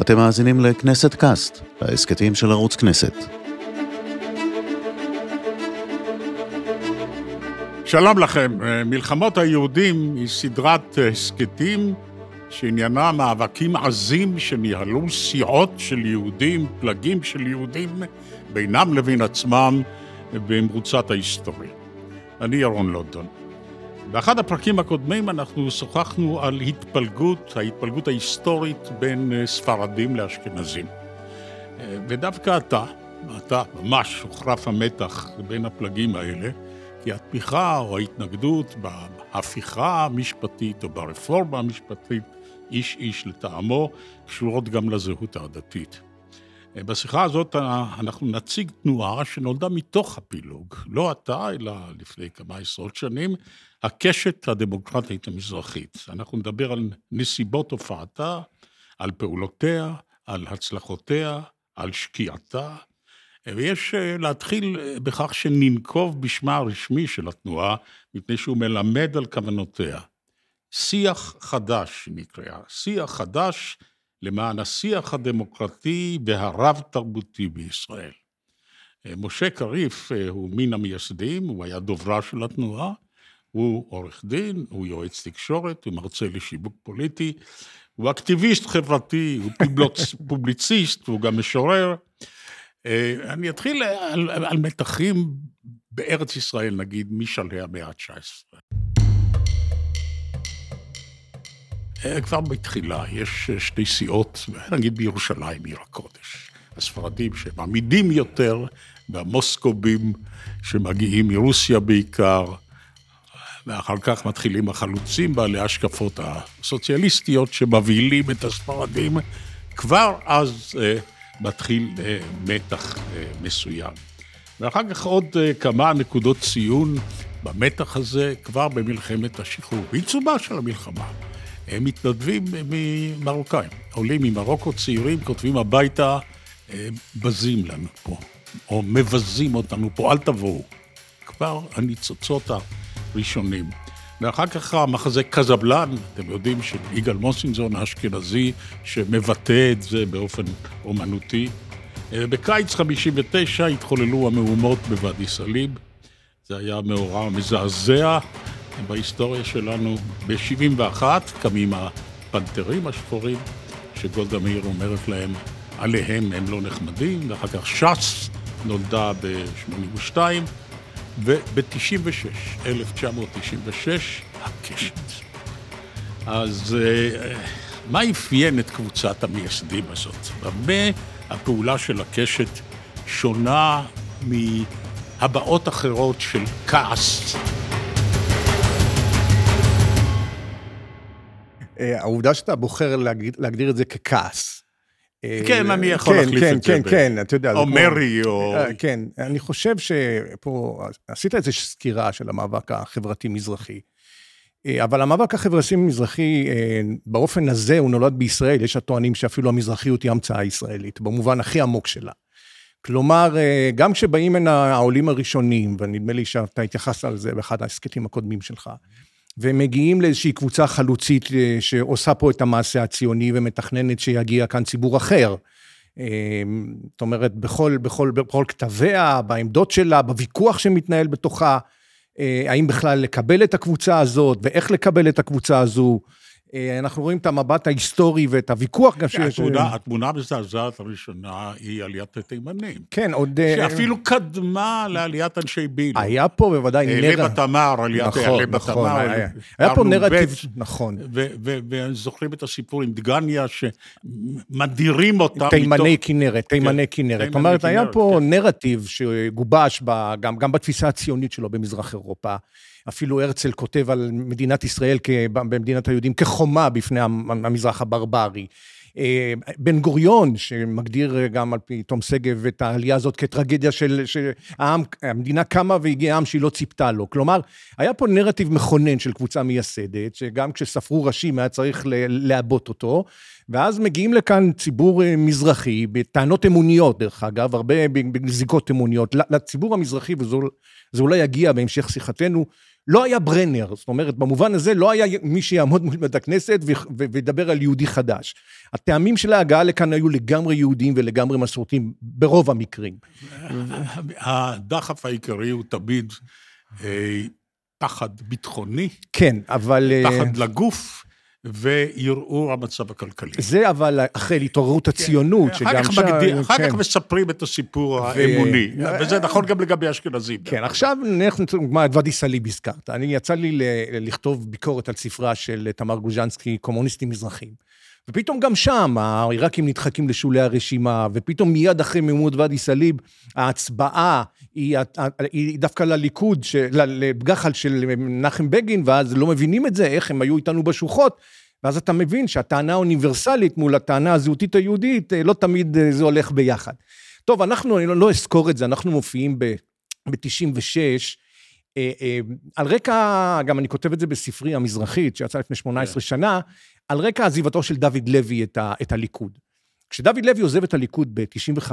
אתם מאזינים לכנסת קאסט, ההסכתים של ערוץ כנסת. שלום לכם, מלחמות היהודים היא סדרת הסכתים שעניינה מאבקים עזים שניהלו סיעות של יהודים, פלגים של יהודים, בינם לבין עצמם במרוצת ההיסטוריה. אני ירון לונדון. באחד הפרקים הקודמים אנחנו שוחחנו על התפלגות, ההתפלגות ההיסטורית בין ספרדים לאשכנזים. ודווקא אתה, אתה ממש הוחרף המתח בין הפלגים האלה, כי התמיכה או ההתנגדות בהפיכה המשפטית או ברפורמה המשפטית, איש איש לטעמו, קשורות גם לזהות הדתית. בשיחה הזאת אנחנו נציג תנועה שנולדה מתוך הפילוג, לא אתה, אלא לפני כמה עשרות שנים, הקשת הדמוקרטית המזרחית. אנחנו נדבר על נסיבות הופעתה, על פעולותיה, על הצלחותיה, על שקיעתה, ויש להתחיל בכך שננקוב בשמה הרשמי של התנועה, מפני שהוא מלמד על כוונותיה. שיח חדש נקרא, שיח חדש למען השיח הדמוקרטי והרב-תרבותי בישראל. משה קריף הוא מן המייסדים, הוא היה דוברה של התנועה, הוא עורך דין, הוא יועץ תקשורת, הוא מרצה לשיווק פוליטי, הוא אקטיביסט חברתי, הוא פובליציסט, הוא גם משורר. אני אתחיל על, על מתחים בארץ ישראל, נגיד, משלהי המאה ה-19. כבר בתחילה יש שתי סיעות, נגיד בירושלים, עיר הקודש. הספרדים שהם עמידים יותר, והמוסקובים שמגיעים מרוסיה בעיקר, ואחר כך מתחילים החלוצים בעלי השקפות הסוציאליסטיות שמבהילים את הספרדים. כבר אז אה, מתחיל אה, מתח אה, מסוים. ואחר כך עוד אה, כמה נקודות ציון במתח הזה, כבר במלחמת השחרור, בעיצומה של המלחמה. הם מתנדבים ממרוקאים, עולים ממרוקו צעירים, כותבים הביתה, בזים לנו פה, או מבזים אותנו פה, אל תבואו. כבר הניצוצות הראשונים. ואחר כך המחזה קזבלן, אתם יודעים שיגאל מוסינזון האשכנזי, שמבטא את זה באופן אומנותי. בקיץ 59' התחוללו המהומות בוואדי סאליב. זה היה מאורע מזעזע בהיסטוריה שלנו. ב-71' קמים הפנתרים השחורים, שגולדה מאיר אומרת להם, עליהם הם לא נחמדים, ואחר כך ש"ס נולדה ב-82'. וב-96, 1996, הקשת. אז מה אפיין את קבוצת המייסדים הזאת? במה הפעולה של הקשת שונה מהבעות אחרות של כעס? העובדה שאתה בוחר להגדיר את זה ככעס, כן, אני יכול כן, להחליף כן, את זה. כן, כן, אתה יודע. או מרי, או... כן, אני חושב שפה, עשית איזושהי סקירה של המאבק החברתי-מזרחי. אבל המאבק החברתי-מזרחי, באופן הזה הוא נולד בישראל, יש הטוענים שאפילו המזרחיות היא המצאה ישראלית, במובן הכי עמוק שלה. כלומר, גם כשבאים הנה העולים הראשונים, ונדמה לי שאתה התייחסת על זה באחד ההסכתים הקודמים שלך, והם מגיעים לאיזושהי קבוצה חלוצית שעושה פה את המעשה הציוני ומתכננת שיגיע כאן ציבור אחר. זאת אומרת, בכל, בכל, בכל כתביה, בעמדות שלה, בוויכוח שמתנהל בתוכה, האם בכלל לקבל את הקבוצה הזאת, ואיך לקבל את הקבוצה הזו. אנחנו רואים את המבט ההיסטורי ואת הוויכוח גם שיש... התמונה, התמונה המזעזעת הראשונה היא עליית התימנים. כן, עוד... שאפילו קדמה לעליית אנשי בילו. היה פה בוודאי נרטיב... לב התמר, עליית נכון, לב נכון, התמר. היה, היה פה נרטיב, נכון. וזוכרים את הסיפור עם דגניה, שמדירים אותם תימני מתוך... כנרת, תימני כנרת. זאת אומרת, היה פה נרטיב שגובש גם בתפיסה הציונית שלו במזרח אירופה. אפילו הרצל כותב על מדינת ישראל במדינת היהודים כחומה בפני המזרח הברברי. בן גוריון, שמגדיר גם על פי תום שגב את העלייה הזאת כטרגדיה של העם, המדינה קמה והגיע עם שהיא לא ציפתה לו. כלומר, היה פה נרטיב מכונן של קבוצה מייסדת, שגם כשספרו ראשים היה צריך לעבות אותו, ואז מגיעים לכאן ציבור מזרחי, בטענות אמוניות, דרך אגב, הרבה בזיקות אמוניות, לציבור המזרחי, וזה אולי יגיע בהמשך שיחתנו, לא היה ברנר, זאת אומרת, במובן הזה לא היה מי שיעמוד מול בית הכנסת וידבר על יהודי חדש. הטעמים של ההגעה לכאן היו לגמרי יהודיים ולגמרי מסורתיים, ברוב המקרים. הדחף העיקרי הוא תמיד אה, פחד ביטחוני. כן, אבל... אה, פחד לגוף. וערעור המצב הכלכלי. זה אבל אחרי התעוררות הציונות, כן. שגם שם... אחר כך כן. מספרים את הסיפור האמוני, וזה נכון גם לגבי אשכנזים. כן, עכשיו נלך לדוגמה את ואדי סאליב הזכרת. אני יצא לי לכתוב ביקורת על ספרה של תמר גוז'נסקי, קומוניסטים מזרחים. ופתאום גם שם העיראקים נדחקים לשולי הרשימה, ופתאום מיד אחרי מימות ואדי סאליב, ההצבעה היא, היא דווקא לליכוד, לגחל של מנחם בגין, ואז לא מבינים את זה, איך הם היו איתנו בשוחות. ואז אתה מבין שהטענה האוניברסלית מול הטענה הזהותית היהודית, אה, לא תמיד אה, זה הולך ביחד. טוב, אנחנו, אני לא, לא אזכור את זה, אנחנו מופיעים ב-96, אה, על רקע, גם אני כותב את זה בספרי המזרחית, שיצא לפני 18 כן. שנה, על רקע עזיבתו של דוד לוי את, ה, את הליכוד. כשדוד לוי עוזב את הליכוד ב-95,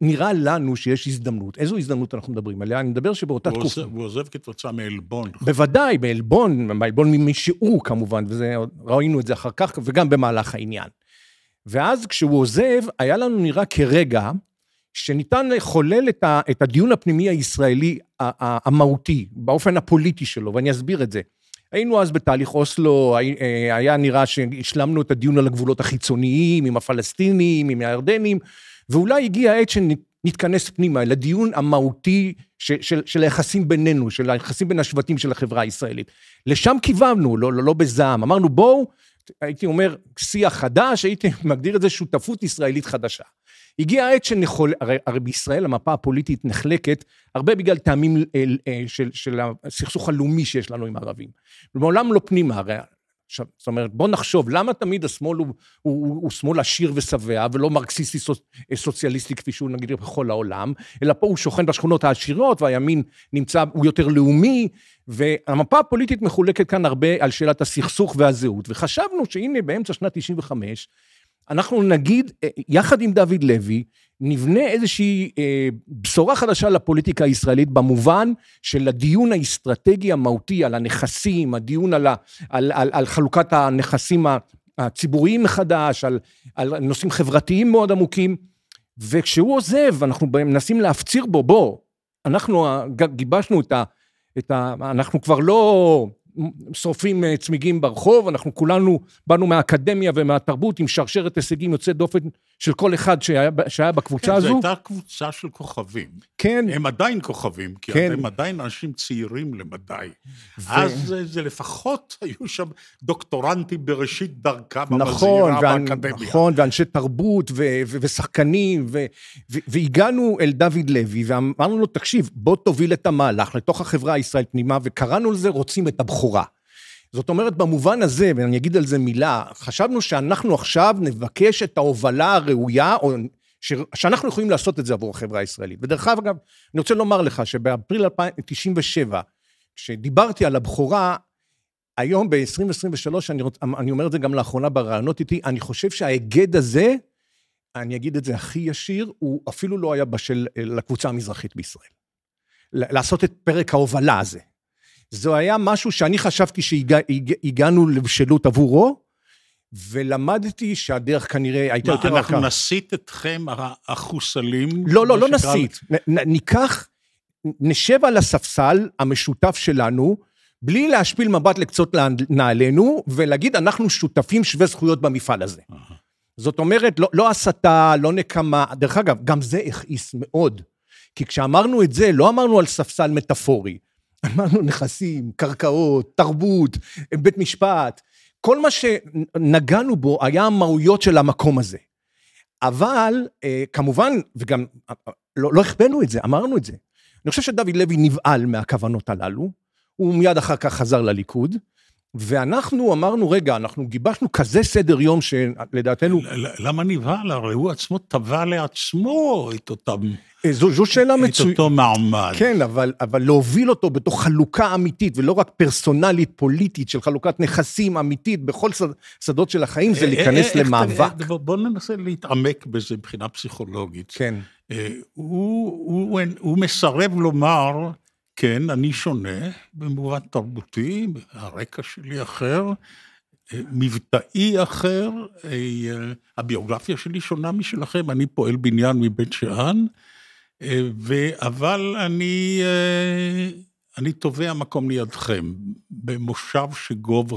נראה לנו שיש הזדמנות. איזו הזדמנות אנחנו מדברים עליה? אני מדבר שבאותה תקופה... הוא עוזב כתוצאה מעלבון. בוודאי, מעלבון, מעלבון ממי שהוא כמובן, וראינו את זה אחר כך, וגם במהלך העניין. ואז כשהוא עוזב, היה לנו נראה כרגע שניתן לחולל את, ה, את הדיון הפנימי הישראלי המהותי, באופן הפוליטי שלו, ואני אסביר את זה. היינו אז בתהליך אוסלו, אה, היה נראה שהשלמנו את הדיון על הגבולות החיצוניים, עם הפלסטינים, עם הירדנים, ואולי הגיע העת שנתכנס פנימה לדיון המהותי של, של, של היחסים בינינו, של היחסים בין השבטים של החברה הישראלית. לשם כיווננו, לא, לא, לא בזעם. אמרנו, בואו, הייתי אומר, שיח חדש, הייתי מגדיר את זה שותפות ישראלית חדשה. הגיעה העת שנכול, הרי, הרי בישראל המפה הפוליטית נחלקת הרבה בגלל טעמים של, אה, של, של הסכסוך הלאומי שיש לנו עם הערבים. מעולם לא פנימה, הרי עכשיו, זאת אומרת, בוא נחשוב, למה תמיד השמאל הוא, הוא, הוא, הוא שמאל עשיר ושבע, ולא מרקסיסטי סוצ, סוציאליסטי כפי שהוא נגיד בכל העולם, אלא פה הוא שוכן בשכונות העשירות, והימין נמצא, הוא יותר לאומי, והמפה הפוליטית מחולקת כאן הרבה על שאלת הסכסוך והזהות. וחשבנו שהנה, באמצע שנת 95, אנחנו נגיד, אה, יחד עם דוד לוי, נבנה איזושהי אה, בשורה חדשה לפוליטיקה הישראלית במובן של הדיון האסטרטגי המהותי על הנכסים, הדיון על, ה, על, על, על חלוקת הנכסים הציבוריים מחדש, על, על נושאים חברתיים מאוד עמוקים, וכשהוא עוזב, אנחנו מנסים להפציר בו, בוא, אנחנו גיבשנו את ה... את ה אנחנו כבר לא שורפים אה, צמיגים ברחוב, אנחנו כולנו באנו מהאקדמיה ומהתרבות עם שרשרת הישגים יוצאת דופן של כל אחד שהיה, שהיה בקבוצה כן, הזו. זו הייתה קבוצה של כוכבים. כן. הם עדיין כוכבים, כי כן. הם עדיין אנשים צעירים למדי. ו... אז זה, זה לפחות היו שם דוקטורנטים בראשית דרכם נכון, המזהירה ואנ... באקדמיה. נכון, ואנשי תרבות ו- ו- ושחקנים, ו- ו- והגענו אל דוד לוי ואמרנו לו, תקשיב, בוא תוביל את המהלך לתוך החברה הישראלית פנימה, וקראנו לזה רוצים את הבכורה. זאת אומרת, במובן הזה, ואני אגיד על זה מילה, חשבנו שאנחנו עכשיו נבקש את ההובלה הראויה, או ש... שאנחנו יכולים לעשות את זה עבור החברה הישראלית. ודרך אגב, אני רוצה לומר לך שבאפריל 2097, כשדיברתי על הבכורה, היום ב-2023, אני, רוצ... אני אומר את זה גם לאחרונה בראיונות איתי, אני חושב שההיגד הזה, אני אגיד את זה הכי ישיר, הוא אפילו לא היה בשל לקבוצה המזרחית בישראל. לעשות את פרק ההובלה הזה. זה היה משהו שאני חשבתי שהגענו לבשלות עבורו, ולמדתי שהדרך כנראה הייתה יותר רכה. אנחנו נסיט אתכם, החוסלים? לא, לא, לא נסיט. ניקח, נשב על הספסל המשותף שלנו, בלי להשפיל מבט לקצות נעלינו, ולהגיד, אנחנו שותפים שווי זכויות במפעל הזה. זאת אומרת, לא, לא הסתה, לא נקמה. דרך אגב, גם זה הכעיס מאוד. כי כשאמרנו את זה, לא אמרנו על ספסל מטאפורי. אמרנו נכסים, קרקעות, תרבות, בית משפט, כל מה שנגענו בו היה המהויות של המקום הזה. אבל אה, כמובן, וגם לא, לא החבאנו את זה, אמרנו את זה. אני חושב שדוד לוי נבהל מהכוונות הללו, הוא מיד אחר כך חזר לליכוד, ואנחנו אמרנו, רגע, אנחנו גיבשנו כזה סדר יום שלדעתנו... למה נבהל? הרי הוא עצמו טבע לעצמו את אותם... אה, זו, זו שאלה מצוינת. את אותו מעמד. כן, אבל, אבל להוביל אותו בתוך חלוקה אמיתית, ולא רק פרסונלית, פוליטית, של חלוקת נכסים אמיתית בכל שדות של החיים, זה אה, להיכנס אה, למאבק. בוא ננסה להתעמק בזה מבחינה פסיכולוגית. כן. הוא, הוא, הוא מסרב לומר כן, אני שונה במובן תרבותי, הרקע שלי אחר, מבטאי אחר, הביוגרפיה שלי שונה משלכם, אני פועל בניין מבית שאן, אבל אני, אני תובע מקום לידכם, במושב שגוב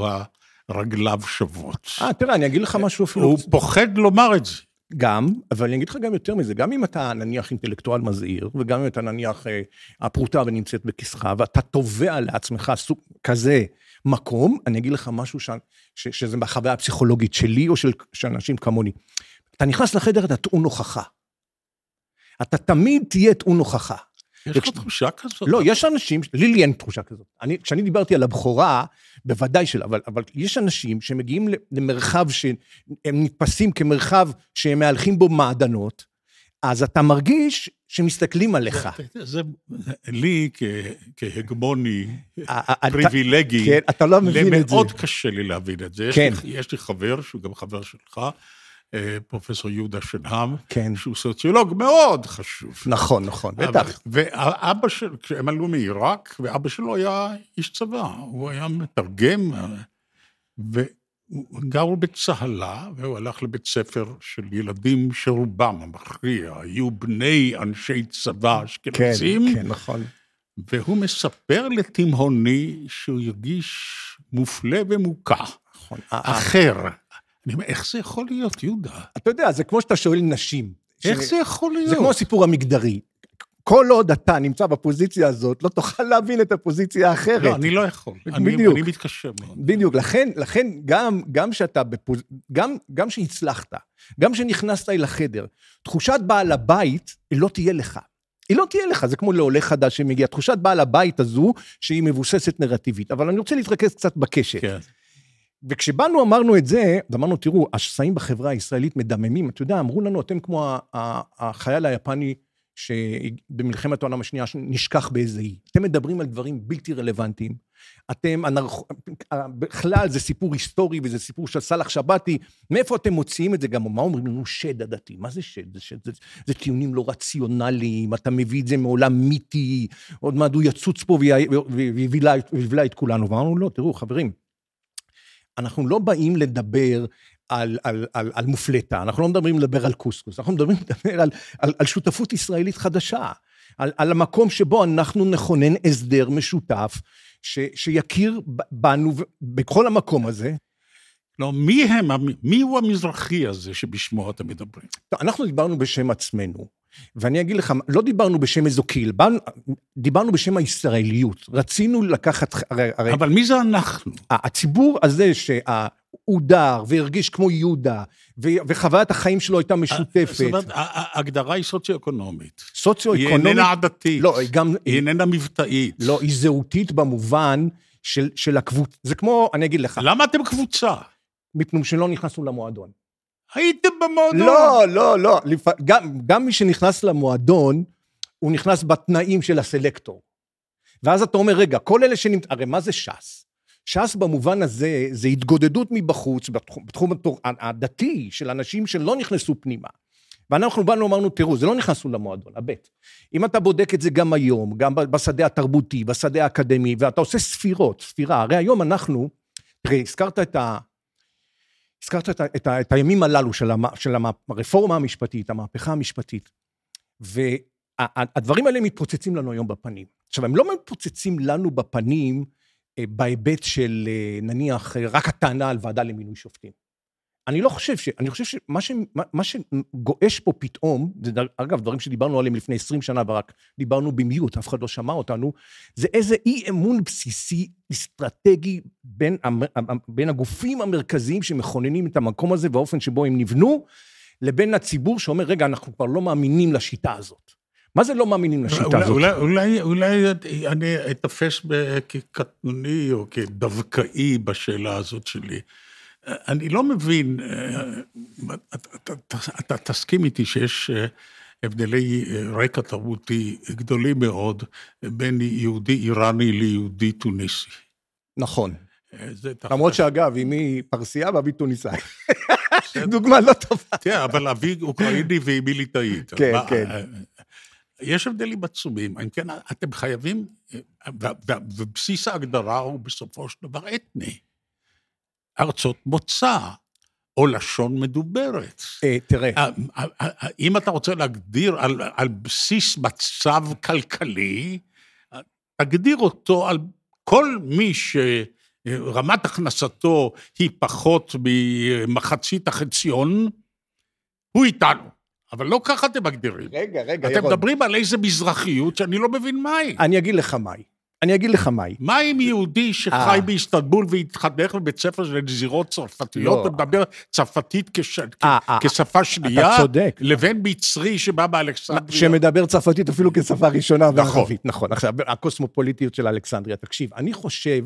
רגליו שוות. אה, תראה, אני אגיד לך משהו אפילו... הוא פוחד לומר את זה. גם, אבל אני אגיד לך גם יותר מזה, גם אם אתה נניח אינטלקטואל מזהיר, וגם אם אתה נניח אה, הפרוטה ונמצאת בכיסך, ואתה תובע לעצמך סוג כזה מקום, אני אגיד לך משהו ש, ש, שזה בחוויה הפסיכולוגית שלי או של, של אנשים כמוני. אתה נכנס לחדר, אתה טעון הוכחה. אתה תמיד תהיה טעון הוכחה. יש לך תחושה כזאת? לא, יש אנשים, לי לי אין תחושה כזאת. אני, כשאני דיברתי על הבכורה, בוודאי שלא, אבל, אבל יש אנשים שמגיעים למרחב שהם נתפסים כמרחב שהם מהלכים בו מעדנות, אז אתה מרגיש שמסתכלים עליך. זה, לי כהגמוני, פריבילגי, כן, אתה לא מבין את זה. מאוד קשה לי להבין את זה. כן. יש לי חבר, שהוא גם חבר שלך, פרופסור יהודה שנהב, כן. שהוא סוציולוג מאוד חשוב. נכון, נכון, בטח. ואבא שלו, כשהם עלו מעיראק, ואבא שלו היה איש צבא, הוא היה מתרגם, והוא גר בצהלה, והוא הלך לבית ספר של ילדים שרובם המכריע היו בני אנשי צבא אשכנזים. כן, כן, נכון. והוא מספר לתימהוני שהוא הרגיש מופלה ומוקע. נכון. אחר. אני אומר, איך זה יכול להיות, יהודה? אתה יודע, זה כמו שאתה שואל נשים. איך זה יכול להיות? זה כמו הסיפור המגדרי. כל עוד אתה נמצא בפוזיציה הזאת, לא תוכל להבין את הפוזיציה האחרת. לא, אני לא יכול. בדיוק. אני מתקשה מאוד. בדיוק, לכן, לכן גם, גם שאתה בפוז... גם, גם שהצלחת, גם שנכנסת אל החדר, תחושת בעל הבית, לא תהיה לך. היא לא תהיה לך, זה כמו לעולה חדש שמגיע. תחושת בעל הבית הזו, שהיא מבוססת נרטיבית. אבל אני רוצה להתרכז קצת בקשת. כן. וכשבאנו אמרנו את זה, אמרנו, תראו, השסעים בחברה הישראלית מדממים. אתה יודע, אמרו לנו, אתם כמו החייל היפני שבמלחמת העולם השנייה נשכח באיזה אי. אתם מדברים על דברים בלתי רלוונטיים. אתם, אנרכ... בכלל זה סיפור היסטורי וזה סיפור של סאלח שבתי. מאיפה אתם מוציאים את זה גם? מה אומרים לנו? שד עדתי. מה זה שד? זה, שד? זה, זה טיעונים לא רציונליים, אתה מביא את זה מעולם מיתי, עוד מעט הוא יצוץ פה ויבלע את כולנו. ואמרנו, לא, תראו, חברים, אנחנו לא באים לדבר על, על, על, על מופלטה, אנחנו לא מדברים לדבר על קוסקוס, אנחנו מדברים לדבר על, על, על שותפות ישראלית חדשה, על, על המקום שבו אנחנו נכונן הסדר משותף, ש, שיכיר בנו בכל המקום הזה. לא, מי הם, מי הוא המזרחי הזה שבשמו אתם מדברים? אנחנו דיברנו בשם עצמנו. ואני אגיד לך, לא דיברנו בשם איזו קהיל, דיברנו בשם הישראליות. רצינו לקחת, הרי... הרי אבל מי זה אנחנו? הציבור הזה שהודר והרגיש כמו יהודה, וחוויית החיים שלו הייתה משותפת. זאת אומרת, ההגדרה היא סוציו-אקונומית. סוציו-אקונומית. היא איננה עדתית. לא, היא גם... היא איננה מבטאית. לא, היא זהותית במובן של, של הקבוצה. זה כמו, אני אגיד לך. למה אתם קבוצה? מפני שלא נכנסנו למועדון. הייתם במועדון. לא, לא, לא. לפ... גם, גם מי שנכנס למועדון, הוא נכנס בתנאים של הסלקטור. ואז אתה אומר, רגע, כל אלה שנמצאים, הרי מה זה ש"ס? ש"ס במובן הזה, זה התגודדות מבחוץ, בתחום, בתחום הדתי, של אנשים שלא נכנסו פנימה. ואנחנו באנו ואמרנו, תראו, זה לא נכנסנו למועדון, הבט. אם אתה בודק את זה גם היום, גם בשדה התרבותי, בשדה האקדמי, ואתה עושה ספירות, ספירה, הרי היום אנחנו, תראה, הזכרת את ה... הזכרת את, את, את הימים הללו של, המ, של הרפורמה המשפטית, המהפכה המשפטית, והדברים האלה מתפוצצים לנו היום בפנים. עכשיו, הם לא מתפוצצים לנו בפנים אה, בהיבט של אה, נניח רק הטענה על ועדה למינוי שופטים. אני לא חושב ש... אני חושב שמה ש, מה שגועש פה פתאום, זה אגב דברים שדיברנו עליהם לפני 20 שנה ורק דיברנו במיוט, אף אחד לא שמע אותנו, זה איזה אי אמון בסיסי, אסטרטגי, בין, בין הגופים המרכזיים שמכוננים את המקום הזה והאופן שבו הם נבנו, לבין הציבור שאומר, רגע, אנחנו כבר לא מאמינים לשיטה הזאת. מה זה לא מאמינים לשיטה אולי, הזאת? אולי, אולי, אולי אני אתפס כקטנוני או כדווקאי בשאלה הזאת שלי. אני לא מבין, אתה תסכים איתי שיש הבדלי רקע תרבותי גדולים מאוד בין יהודי איראני ליהודי טוניסי. נכון. למרות שאגב, אמי פרסייה ואבי טוניסאי. דוגמה לא טובה. תראה, אבל אבי אוקראיני ואמי ליטאית. כן, כן. יש הבדלים עצומים. אם כן, אתם חייבים, ובסיס ההגדרה הוא בסופו של דבר אתני. ארצות מוצא, או לשון מדוברת. אה, תראה. אה, אה, אם אתה רוצה להגדיר על, על בסיס מצב כלכלי, תגדיר אותו על כל מי שרמת הכנסתו היא פחות ממחצית החציון, הוא איתנו. אבל לא ככה אתם מגדירים. רגע, רגע, אתם ירון. מדברים על איזה מזרחיות שאני לא מבין מהי. אני אגיד לך מהי. אני אגיד לך מהי. מה עם יהודי שחי אה. באיסטנבול והתחנך בבית ספר של נזירות צרפתיות לא. ומדבר צרפתית כש... אה, אה, כשפה שנייה? אתה צודק. לבין מצרי שבא באלכסנדריה? שמדבר צרפתית אפילו כשפה ראשונה נכון. וערבית. נכון. עכשיו, הקוסמופוליטיות של אלכסנדריה. תקשיב, אני חושב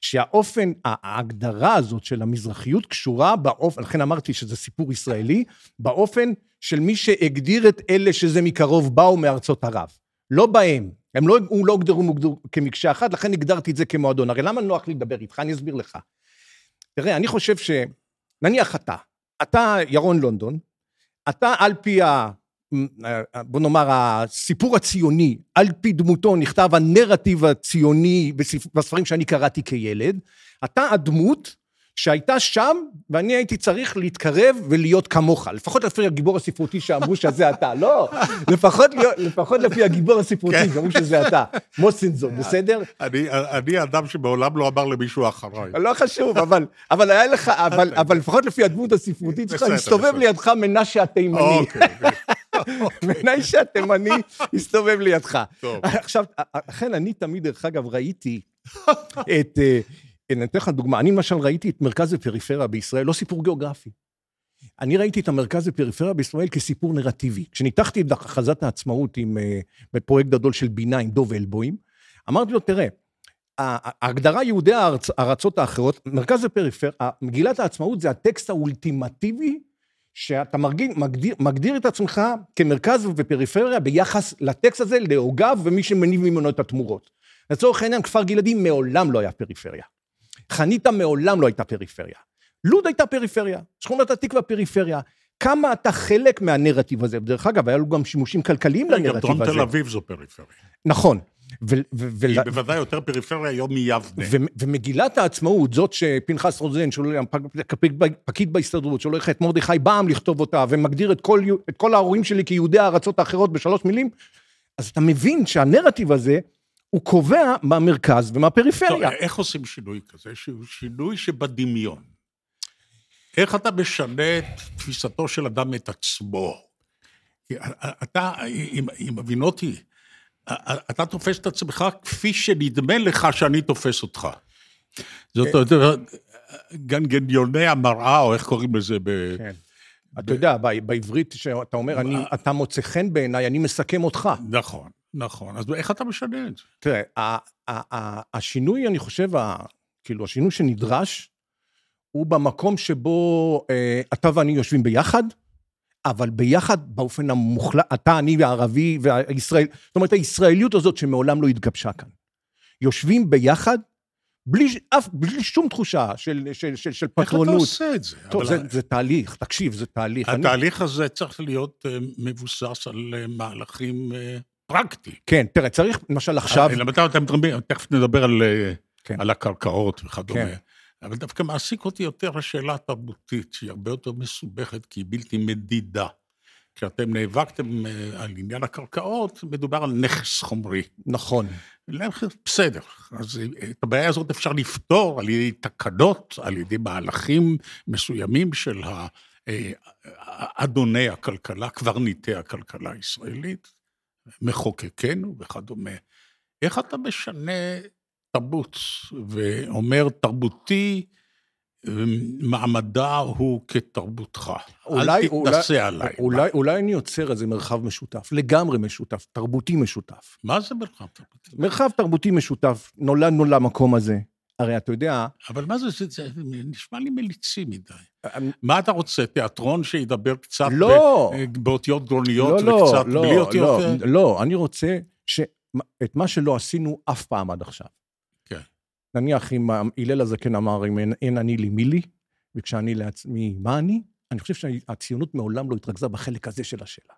שהאופן, ההגדרה הזאת של המזרחיות קשורה באופן, לכן אמרתי שזה סיפור ישראלי, באופן של מי שהגדיר את אלה שזה מקרוב באו מארצות ערב. לא בהם. הם לא, לא הוגדרו כמקשה אחת, לכן הגדרתי את זה כמועדון. הרי למה נוח לי לדבר איתך? אני אסביר לך. תראה, אני חושב ש... נניח אתה, אתה ירון לונדון, אתה על פי ה... בוא נאמר, הסיפור הציוני, על פי דמותו נכתב הנרטיב הציוני בספרים שאני קראתי כילד, אתה הדמות שהייתה שם, ואני הייתי צריך להתקרב ולהיות כמוך. לפחות לפי הגיבור הספרותי שאמרו שזה אתה. לא, לפחות, לפחות לפי הגיבור הספרותי כן. שאמרו שזה אתה. מוסינזון, בסדר? אני, אני אדם שמעולם לא אמר למישהו אחריי. לא חשוב, אבל, אבל היה לך, אבל, אבל לפחות לפי הדמות הספרותית שלך, הסתובב לידך מנשה התימני. אוקיי. מנשה התימני הסתובב לידך. טוב. עכשיו, לכן אני תמיד, דרך אגב, ראיתי את... אה, כן, אני אתן לך דוגמה. אני למשל ראיתי את מרכז ופריפריה בישראל, לא סיפור גיאוגרפי. אני ראיתי את המרכז ופריפריה בישראל כסיפור נרטיבי. כשניתחתי את הכרזת העצמאות עם, uh, בפרויקט גדול של בינה עם דוב אלבוים, אמרתי לו, תראה, ההגדרה יהודי הארצ, הארצות האחרות, מרכז ופריפריה, מגילת העצמאות זה הטקסט האולטימטיבי שאתה מגדיר, מגדיר, מגדיר את עצמך כמרכז ופריפריה ביחס לטקסט הזה, להוגיו ומי שמניב ממנו את התמורות. לצורך העניין, כפר גלעדי מעולם לא היה פריפריה. חניתה מעולם לא הייתה פריפריה. לוד הייתה פריפריה, שכונת התקווה פריפריה. כמה אתה חלק מהנרטיב הזה? דרך אגב, היה לו גם שימושים כלכליים לנרטיב הזה. גם דרום תל אביב זו פריפריה. נכון. היא בוודאי יותר פריפריה היום מיבנה. ומגילת העצמאות, זאת שפנחס רוזן, פקיד בהסתדרות, שהולך את מרדכי בעם לכתוב אותה, ומגדיר את כל, את כל ההורים שלי כיהודי הארצות האחרות בשלוש מילים, אז אתה מבין שהנרטיב הזה, הוא קובע מהמרכז ומהפריפריה. טוב, איך עושים שינוי כזה? שהוא שינוי שבדמיון. איך אתה משנה את תפיסתו של אדם את עצמו? אתה, אם, אם מבין אותי, אתה תופס את עצמך כפי שנדמה לך שאני תופס אותך. זאת אומרת, גנגניוני המראה, או איך קוראים לזה ב... כן. אתה יודע, בעברית שאתה אומר, אתה מוצא חן בעיניי, אני מסכם אותך. נכון. נכון, אז איך אתה משנה את זה? תראה, השינוי, אני חושב, כאילו, השינוי שנדרש, הוא במקום שבו אה, אתה ואני יושבים ביחד, אבל ביחד באופן המוחלט, אתה, אני והערבי והישראל, זאת אומרת, הישראליות הזאת שמעולם לא התגבשה כאן. יושבים ביחד, בלי, אף, בלי שום תחושה של, של, של, של פטרונות. איך אתה עושה את זה? טוב, זה, זה תהליך, תקשיב, זה תהליך. התהליך אני... הזה צריך להיות uh, מבוסס על uh, מהלכים... פרקטי. כן, תראה, צריך למשל עכשיו... אה, תכף נדבר על, אה, כן. על הקרקעות וכדומה. כן. אבל דווקא מעסיק אותי יותר השאלה התרבותית, שהיא הרבה יותר מסובכת, כי היא בלתי מדידה. כשאתם נאבקתם אה, על עניין הקרקעות, מדובר על נכס חומרי. נכון. בסדר, אז את הבעיה הזאת אפשר לפתור על ידי תקנות, על ידי מהלכים מסוימים של אדוני הכלכלה, קברניטי הכלכלה הישראלית. מחוקקנו וכדומה. איך אתה משנה תרבות ואומר תרבותי, מעמדה הוא כתרבותך. אולי, אל תתנסה אולי, עליי. אולי, אולי אני יוצר איזה מרחב משותף, לגמרי משותף, תרבותי משותף. מה זה מרחב תרבותי? מרחב תרבותי משותף, נולדנו למקום הזה. הרי אתה יודע... אבל מה זה, זה, זה נשמע לי מליצי מדי. אמ, מה אתה רוצה, תיאטרון שידבר קצת לא, ב, באותיות גרוניות לא, לא, וקצת לא, בלי אותיות... לא, לא, אני רוצה שאת מה שלא עשינו אף פעם עד עכשיו. כן. נניח אם הלל הזקן אמר, אם אין, אין אני לי מי לי, וכשאני לעצמי, מה אני? אני חושב שהציונות מעולם לא התרכזה בחלק הזה של השאלה.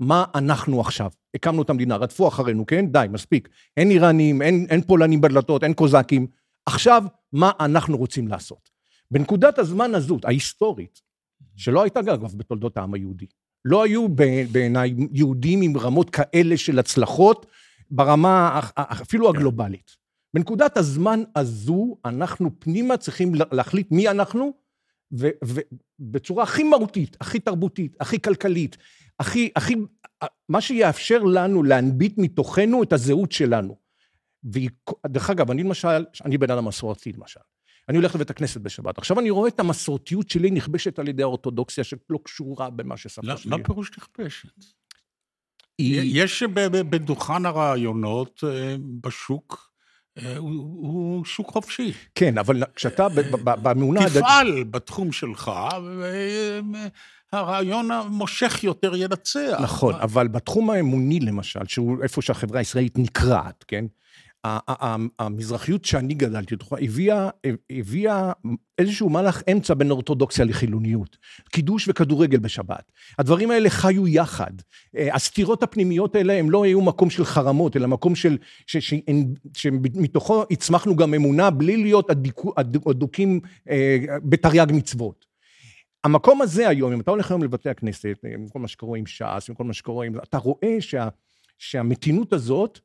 מה אנחנו עכשיו? הקמנו את המדינה, רדפו אחרינו, כן? די, מספיק. אין איראנים, אין, אין פולנים בדלתות, אין קוזקים. עכשיו, מה אנחנו רוצים לעשות? בנקודת הזמן הזאת, ההיסטורית, שלא הייתה אגב בתולדות העם היהודי, לא היו בעיניי יהודים עם רמות כאלה של הצלחות ברמה אפילו. הגלובלית. בנקודת הזמן הזו, אנחנו פנימה צריכים להחליט מי אנחנו, ובצורה הכי מהותית, הכי תרבותית, הכי כלכלית, הכי, הכי, מה שיאפשר לנו להנביט מתוכנו את הזהות שלנו. ודרך אגב, אני למשל, אני בן אדם מסורתי למשל. אני הולך לבית הכנסת בשבת. עכשיו אני רואה את המסורתיות שלי נכבשת על ידי האורתודוקסיה שלא קשורה במה שסבתא לא- שלי. מה פירוש נכבשת? היא- יש בדוכן הרעיונות אה, בשוק, אה, הוא הוא שוק חופשי. כן, אבל כשאתה ב- ב- ב- באמונה... הדתית- תפעל בתחום שלך, והרעיון המושך יותר ינצח. נכון, אבל בתחום האמוני למשל, שהוא איפה שהחברה הישראלית נקרעת, כן? המזרחיות שאני גדלתי בתוכה הביאה, איזשהו מהלך אמצע בין אורתודוקסיה לחילוניות. קידוש וכדורגל בשבת. הדברים האלה חיו יחד. אה, הסתירות הפנימיות האלה הם לא היו מקום של חרמות, אלא מקום של... שמתוכו הצמחנו גם אמונה בלי להיות אדוקים אה, בתרי"ג מצוות. המקום הזה היום, אם אתה הולך היום לבתי הכנסת, עם כל מה שקורה עם ש"ס, עם כל מה שקורה עם... אתה רואה שה, שהמתינות הזאת,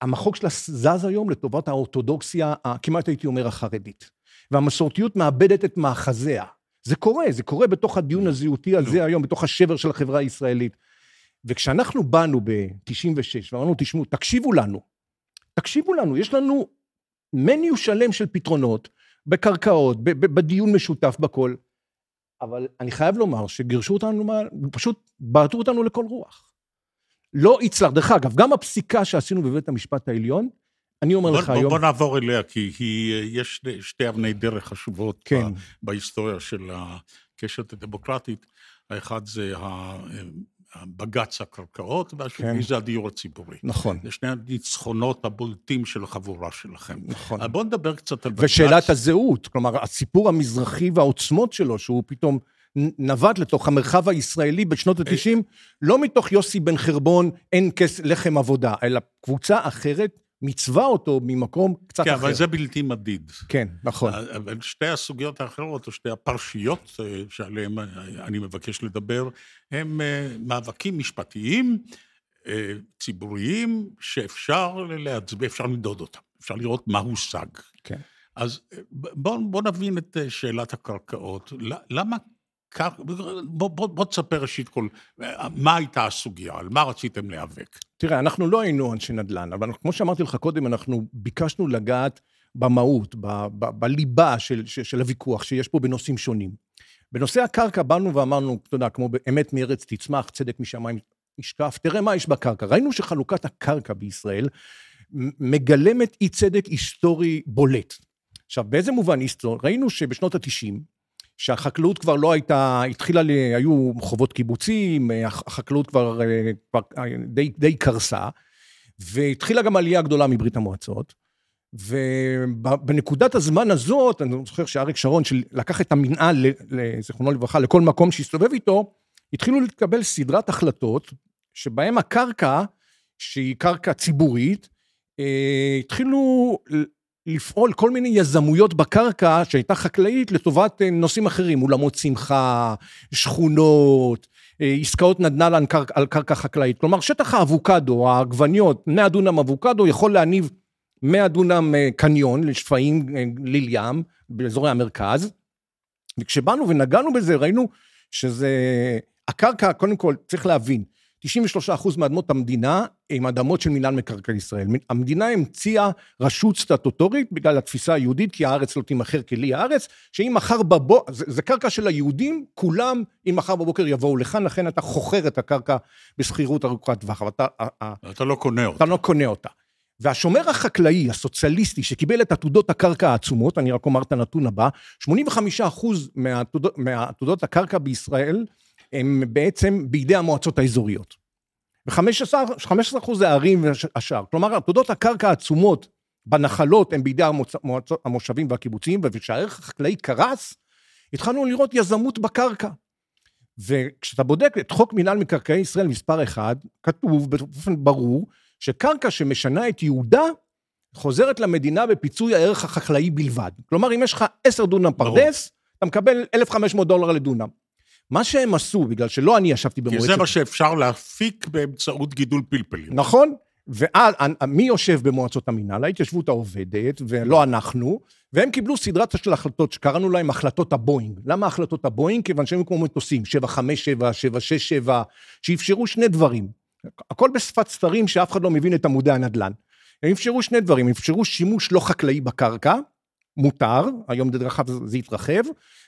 המחוג שלה זז היום לטובת האורתודוקסיה, כמעט הייתי אומר החרדית. והמסורתיות מאבדת את מאחזיה. זה קורה, זה קורה בתוך הדיון הזהותי הזה היום, בתוך השבר של החברה הישראלית. וכשאנחנו באנו ב-96 ואמרנו, תשמעו, תקשיבו לנו, תקשיבו לנו, יש לנו מניו שלם של פתרונות, בקרקעות, בדיון משותף, בכל. אבל אני חייב לומר שגירשו אותנו, פשוט בעטו אותנו לכל רוח. לא יצלח. דרך אגב, גם הפסיקה שעשינו בבית המשפט העליון, אני אומר בוא, לך בוא, היום... בוא נעבור אליה, כי היא, יש שתי, שתי אבני דרך חשובות כן. בהיסטוריה של הקשת הדמוקרטית. האחד זה הבג"ץ הקרקעות, והשני כן. זה הדיור הציבורי. נכון, זה שני הניצחונות הבולטים של החבורה שלכם. נכון. בואו נדבר קצת על בג"ץ. ושאלת הזהות, כלומר, הסיפור המזרחי והעוצמות שלו, שהוא פתאום נ- נבט לתוך המרחב הישראלי בשנות ה-90, לא מתוך יוסי בן חרבון, אין כס לחם עבודה, אלא קבוצה אחרת מיצבה אותו ממקום קצת כן, אחר. אבל זה בלתי מדיד. כן, נכון. אבל שתי הסוגיות האחרות, או שתי הפרשיות אה, שעליהן אה, אני מבקש לדבר, הם אה, מאבקים משפטיים, אה, ציבוריים, שאפשר להצביע, אפשר למדוד אותם, אפשר לראות מה הושג. כן. אז אה, בואו בוא נבין את אה, שאלת הקרקעות. למה... בוא, בוא, בוא תספר ראשית כל, מה הייתה הסוגיה, על מה רציתם להיאבק. תראה, אנחנו לא היינו אנשי נדל"ן, אבל כמו שאמרתי לך קודם, אנחנו ביקשנו לגעת במהות, ב- ב- בליבה של, של, של הוויכוח שיש פה בנושאים שונים. בנושא הקרקע באנו ואמרנו, אתה יודע, כמו באמת מארץ תצמח, צדק משמיים ישקף, תראה מה יש בקרקע. ראינו שחלוקת הקרקע בישראל מגלמת אי צדק היסטורי בולט. עכשיו, באיזה מובן היסטורי? ראינו שבשנות ה-90, שהחקלאות כבר לא הייתה, התחילה, ל... היו חובות קיבוצים, הח- החקלאות כבר, אה, כבר אה, די, די קרסה, והתחילה גם עלייה גדולה מברית המועצות. ובנקודת הזמן הזאת, אני זוכר שאריק שרון, שלקח את המנהל, זיכרונו לברכה, לכל מקום שהסתובב איתו, התחילו להתקבל סדרת החלטות, שבהם הקרקע, שהיא קרקע ציבורית, אה, התחילו לפעול כל מיני יזמויות בקרקע שהייתה חקלאית לטובת אה, נושאים אחרים, אולמות שמחה, שכונות, אה, עסקאות נדנ"ל על קרקע, על קרקע חקלאית. כלומר, שטח האבוקדו, העגבניות, 100 דונם אבוקדו, יכול להניב 100 דונם אה, קניון לשפיים, ליל ים, באזורי המרכז. וכשבאנו ונגענו בזה, ראינו שזה... הקרקע, קודם כל, צריך להבין, 93% מאדמות המדינה הם אדמות של מינהל מקרקעי ישראל. המדינה המציאה רשות סטטוטורית בגלל התפיסה היהודית, כי הארץ לא תימכר כלי הארץ, שאם מחר בבוקר, זה, זה קרקע של היהודים, כולם, אם מחר בבוקר יבואו לכאן, לכן אתה חוכר את הקרקע בשכירות ארוכת טווח, אתה, אתה לא קונה אותה. אתה לא קונה אותה. והשומר החקלאי, הסוציאליסטי, שקיבל את עתודות הקרקע העצומות, אני רק אומר את הנתון הבא, 85% מעתודות, מעתודות הקרקע בישראל הם בעצם בידי המועצות האזוריות. ו-15% זה הערים והשאר. כלומר, עתודות הקרקע העצומות בנחלות הם בידי המוצ... המועצ... המושבים והקיבוצים, וכשהערך החקלאי קרס, התחלנו לראות יזמות בקרקע. וכשאתה בודק את חוק מינהל מקרקעי ישראל מספר 1, כתוב באופן ברור שקרקע שמשנה את ייעודה, חוזרת למדינה בפיצוי הערך החקלאי בלבד. כלומר, אם יש לך 10 דונם פרדס, אתה מקבל 1,500 דולר לדונם. מה שהם עשו, בגלל שלא אני ישבתי במועצת... כי זה מה שאפשר להפיק באמצעות גידול פלפלים. נכון, ומי יושב במועצות המינהל? ההתיישבות העובדת, ולא אנחנו, והם קיבלו סדרת של החלטות שקראנו להם החלטות הבואינג. למה החלטות הבואינג? כיוון שהם כמו מטוסים, 757, 767, שאפשרו שני דברים. הכל בשפת ספרים שאף אחד לא מבין את עמודי הנדל"ן. הם אפשרו שני דברים, אפשרו שימוש לא חקלאי בקרקע, מותר, היום דרך אגב זה התרחב,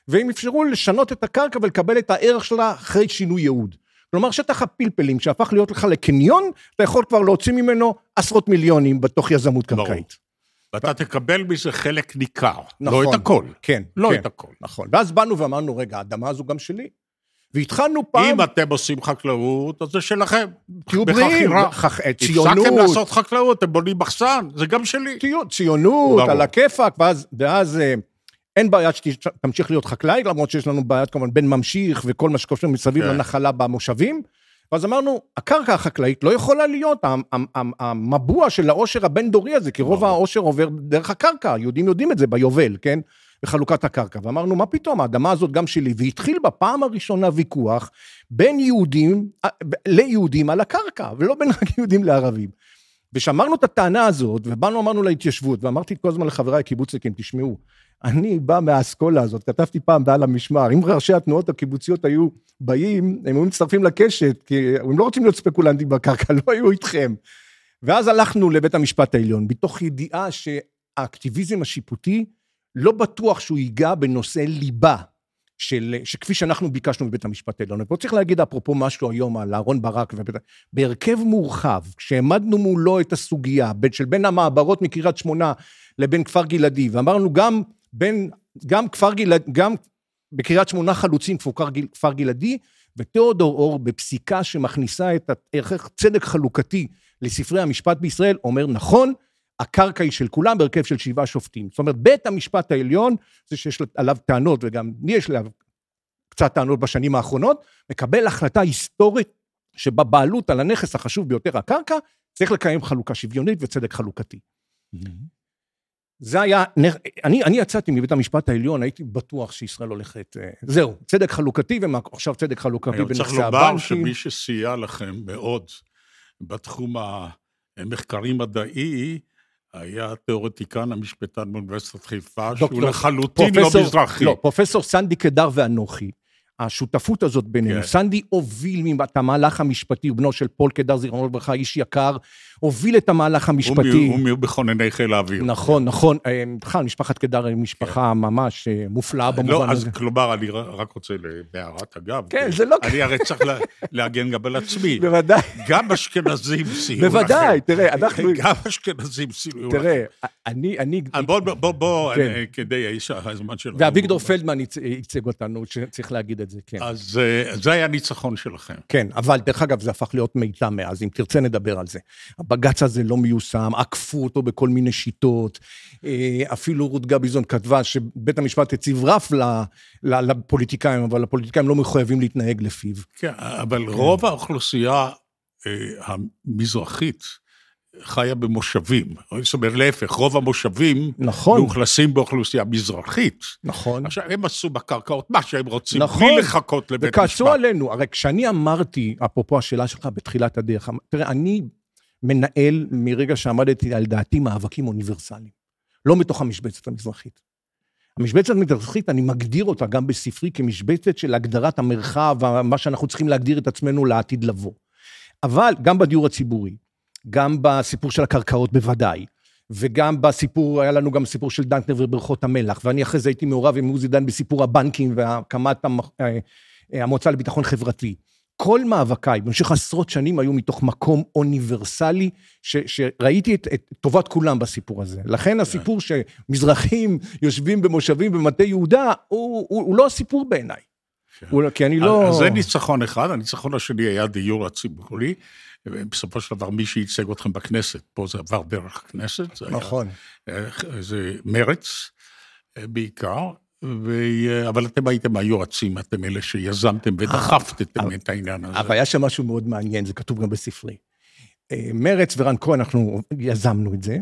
והם אפשרו לשנות את הקרקע ולקבל את הערך שלה אחרי שינוי ייעוד. כלומר, שטח הפלפלים שהפך להיות לך לקניון, אתה יכול כבר להוציא ממנו עשרות מיליונים בתוך יזמות קרקעית. ואתה תקבל מזה חלק ניכר, נכון, לא את הכל. כן, לא כן, את הכל. נכון. ואז באנו ואמרנו, רגע, האדמה הזו גם שלי. והתחלנו פעם... אם אתם עושים חקלאות, אז זה שלכם. תהיו בריאים, ציונות. הפסקתם לעשות חקלאות, אתם בונים מחסן, זה גם שלי. ציונות, על הכיפאק, ואז, ואז אה, אין בעיה שתמשיך להיות חקלאי, למרות שיש לנו בעיית כמובן בן ממשיך וכל מה שקשור מסביב כן. לנחלה במושבים. ואז אמרנו, הקרקע החקלאית לא יכולה להיות המבוע של העושר הבין-דורי הזה, כי רוב העושר עובר דרך הקרקע, יהודים יודעים את זה ביובל, כן? בחלוקת הקרקע. ואמרנו, מה פתאום, האדמה הזאת גם שלי. והתחיל בפעם הראשונה ויכוח בין יהודים ליהודים על הקרקע, ולא בין רק יהודים לערבים. ושמרנו את הטענה הזאת, ובאנו אמרנו להתיישבות, ואמרתי כל הזמן לחבריי הקיבוצניקים, תשמעו, אני בא מהאסכולה הזאת, כתבתי פעם בעל המשמר, אם ראשי התנועות הקיבוציות היו באים, הם היו מצטרפים לקשת, כי הם לא רוצים להיות ספקולנטים בקרקע, לא היו איתכם. ואז הלכנו לבית המשפט העליון, מתוך ידיעה שהאקטיביזם השיפוטי, לא בטוח שהוא ייגע בנושא ליבה, של, שכפי שאנחנו ביקשנו בבית המשפט העליון. ופה צריך להגיד אפרופו משהו היום על אהרן ברק, ובית, בהרכב מורחב, כשהעמדנו מולו את הסוגיה בין, של בין המעברות מקריית שמונה לבין כפר גלעדי, ואמרנו גם בין, גם כפר גלעדי, גם בקריית שמונה חלוצים כפר, כפר גלעדי, ותיאודור אור בפסיקה שמכניסה את ערך צדק חלוקתי לספרי המשפט בישראל, אומר נכון, הקרקע היא של כולם בהרכב של שבעה שופטים. זאת אומרת, בית המשפט העליון, זה שיש עליו טענות, וגם לי יש עליו קצת טענות בשנים האחרונות, מקבל החלטה היסטורית שבבעלות על הנכס החשוב ביותר, הקרקע, צריך לקיים חלוקה שוויונית וצדק חלוקתי. Mm-hmm. זה היה, אני, אני יצאתי מבית המשפט העליון, הייתי בטוח שישראל הולכת, אה, זהו, צדק חלוקתי, ועכשיו צדק חלוקתי בנכסי הבנקים. אני צריך לומר שמי שסייע לכם מאוד בתחום המחקרי-מדעי, היה תיאורטיקן המשפטן באוניברסיטת חיפה, שהוא לחלוטין לא מזרחי. לא, פרופסור סנדי קדר ואנוכי, השותפות הזאת בינינו. כן. סנדי הוביל את המהלך המשפטי, הוא בנו של פול קדר, זיכרונו לברכה, איש יקר, הוביל את המהלך המשפטי. הוא מכונני חיל האוויר. נכון, נכון. אה, בכלל, משפחת קדר היא משפחה כן. ממש אה, מופלאה לא, במובן לא, הזה. אז כלומר, אני רק רוצה בהערת אגב. כן, זה לא... אני הרי צריך להגן גם על עצמי. בוודאי. גם אשכנזים סייעו לכם. בוודאי, תראה, אנחנו... גם אשכנזים סייעו לכם. תראה, אני... אני... בוא, בוא, בוא, כן. כדי הזמן שלנו. ואביגדור פלדמן ייצג אותנו, שצריך להגיד את זה, כן. אז אה, זה היה הניצחון שלכם. כן, אבל דרך אגב, זה הפך להיות מידע מאז, אם תרצה נדבר על זה. הבג"ץ הזה לא מיושם, עקפו אותו בכל מיני שיטות. אה, אפילו רות גביזון כתבה שבית המשפט הציב רף לפוליטיקאים, אבל הפוליטיקאים לא מחויבים להתנהג לפיו. כן, אבל רוב האוכלוסייה אה, המזרחית, חיה במושבים. זאת אומרת, להפך, רוב המושבים נכון. מאוכלסים באוכלוסייה מזרחית. נכון. עכשיו, הם עשו בקרקעות מה שהם רוצים, נכון. בלי לחכות לבית משפט. וכעסו עלינו. הרי כשאני אמרתי, אפרופו השאלה שלך בתחילת הדרך, תראה, אני מנהל מרגע שעמדתי על דעתי מאבקים אוניברסליים. לא מתוך המשבצת המזרחית. המשבצת המזרחית, אני מגדיר אותה גם בספרי כמשבצת של הגדרת המרחב, מה שאנחנו צריכים להגדיר את עצמנו לעתיד לבוא. אבל גם בדיור הציבורי, גם בסיפור של הקרקעות בוודאי, וגם בסיפור, היה לנו גם סיפור של דנקנר ובריכות המלח, ואני אחרי זה הייתי מעורב עם עוזי דן בסיפור הבנקים והקמת אה, אה, המועצה לביטחון חברתי. כל מאבקיי במשך עשרות שנים היו מתוך מקום אוניברסלי, ש, שראיתי את, את טובת כולם בסיפור הזה. לכן הסיפור שמזרחים יושבים במושבים במטה יהודה, הוא, הוא, הוא לא הסיפור בעיניי. כן. כי אני לא... אז זה ניצחון אחד, הניצחון השני היה דיור הציבורי. בסופו של דבר מי שייצג אתכם בכנסת, פה זה עבר דרך הכנסת, זה נכון. היה, זה מרץ בעיקר, ו... אבל אתם הייתם היועצים, אתם אלה שיזמתם ודחפתם את העניין הזה. אבל היה שם משהו מאוד מעניין, זה כתוב גם בספרי. אה, מרץ ורן כהן, אנחנו יזמנו את זה,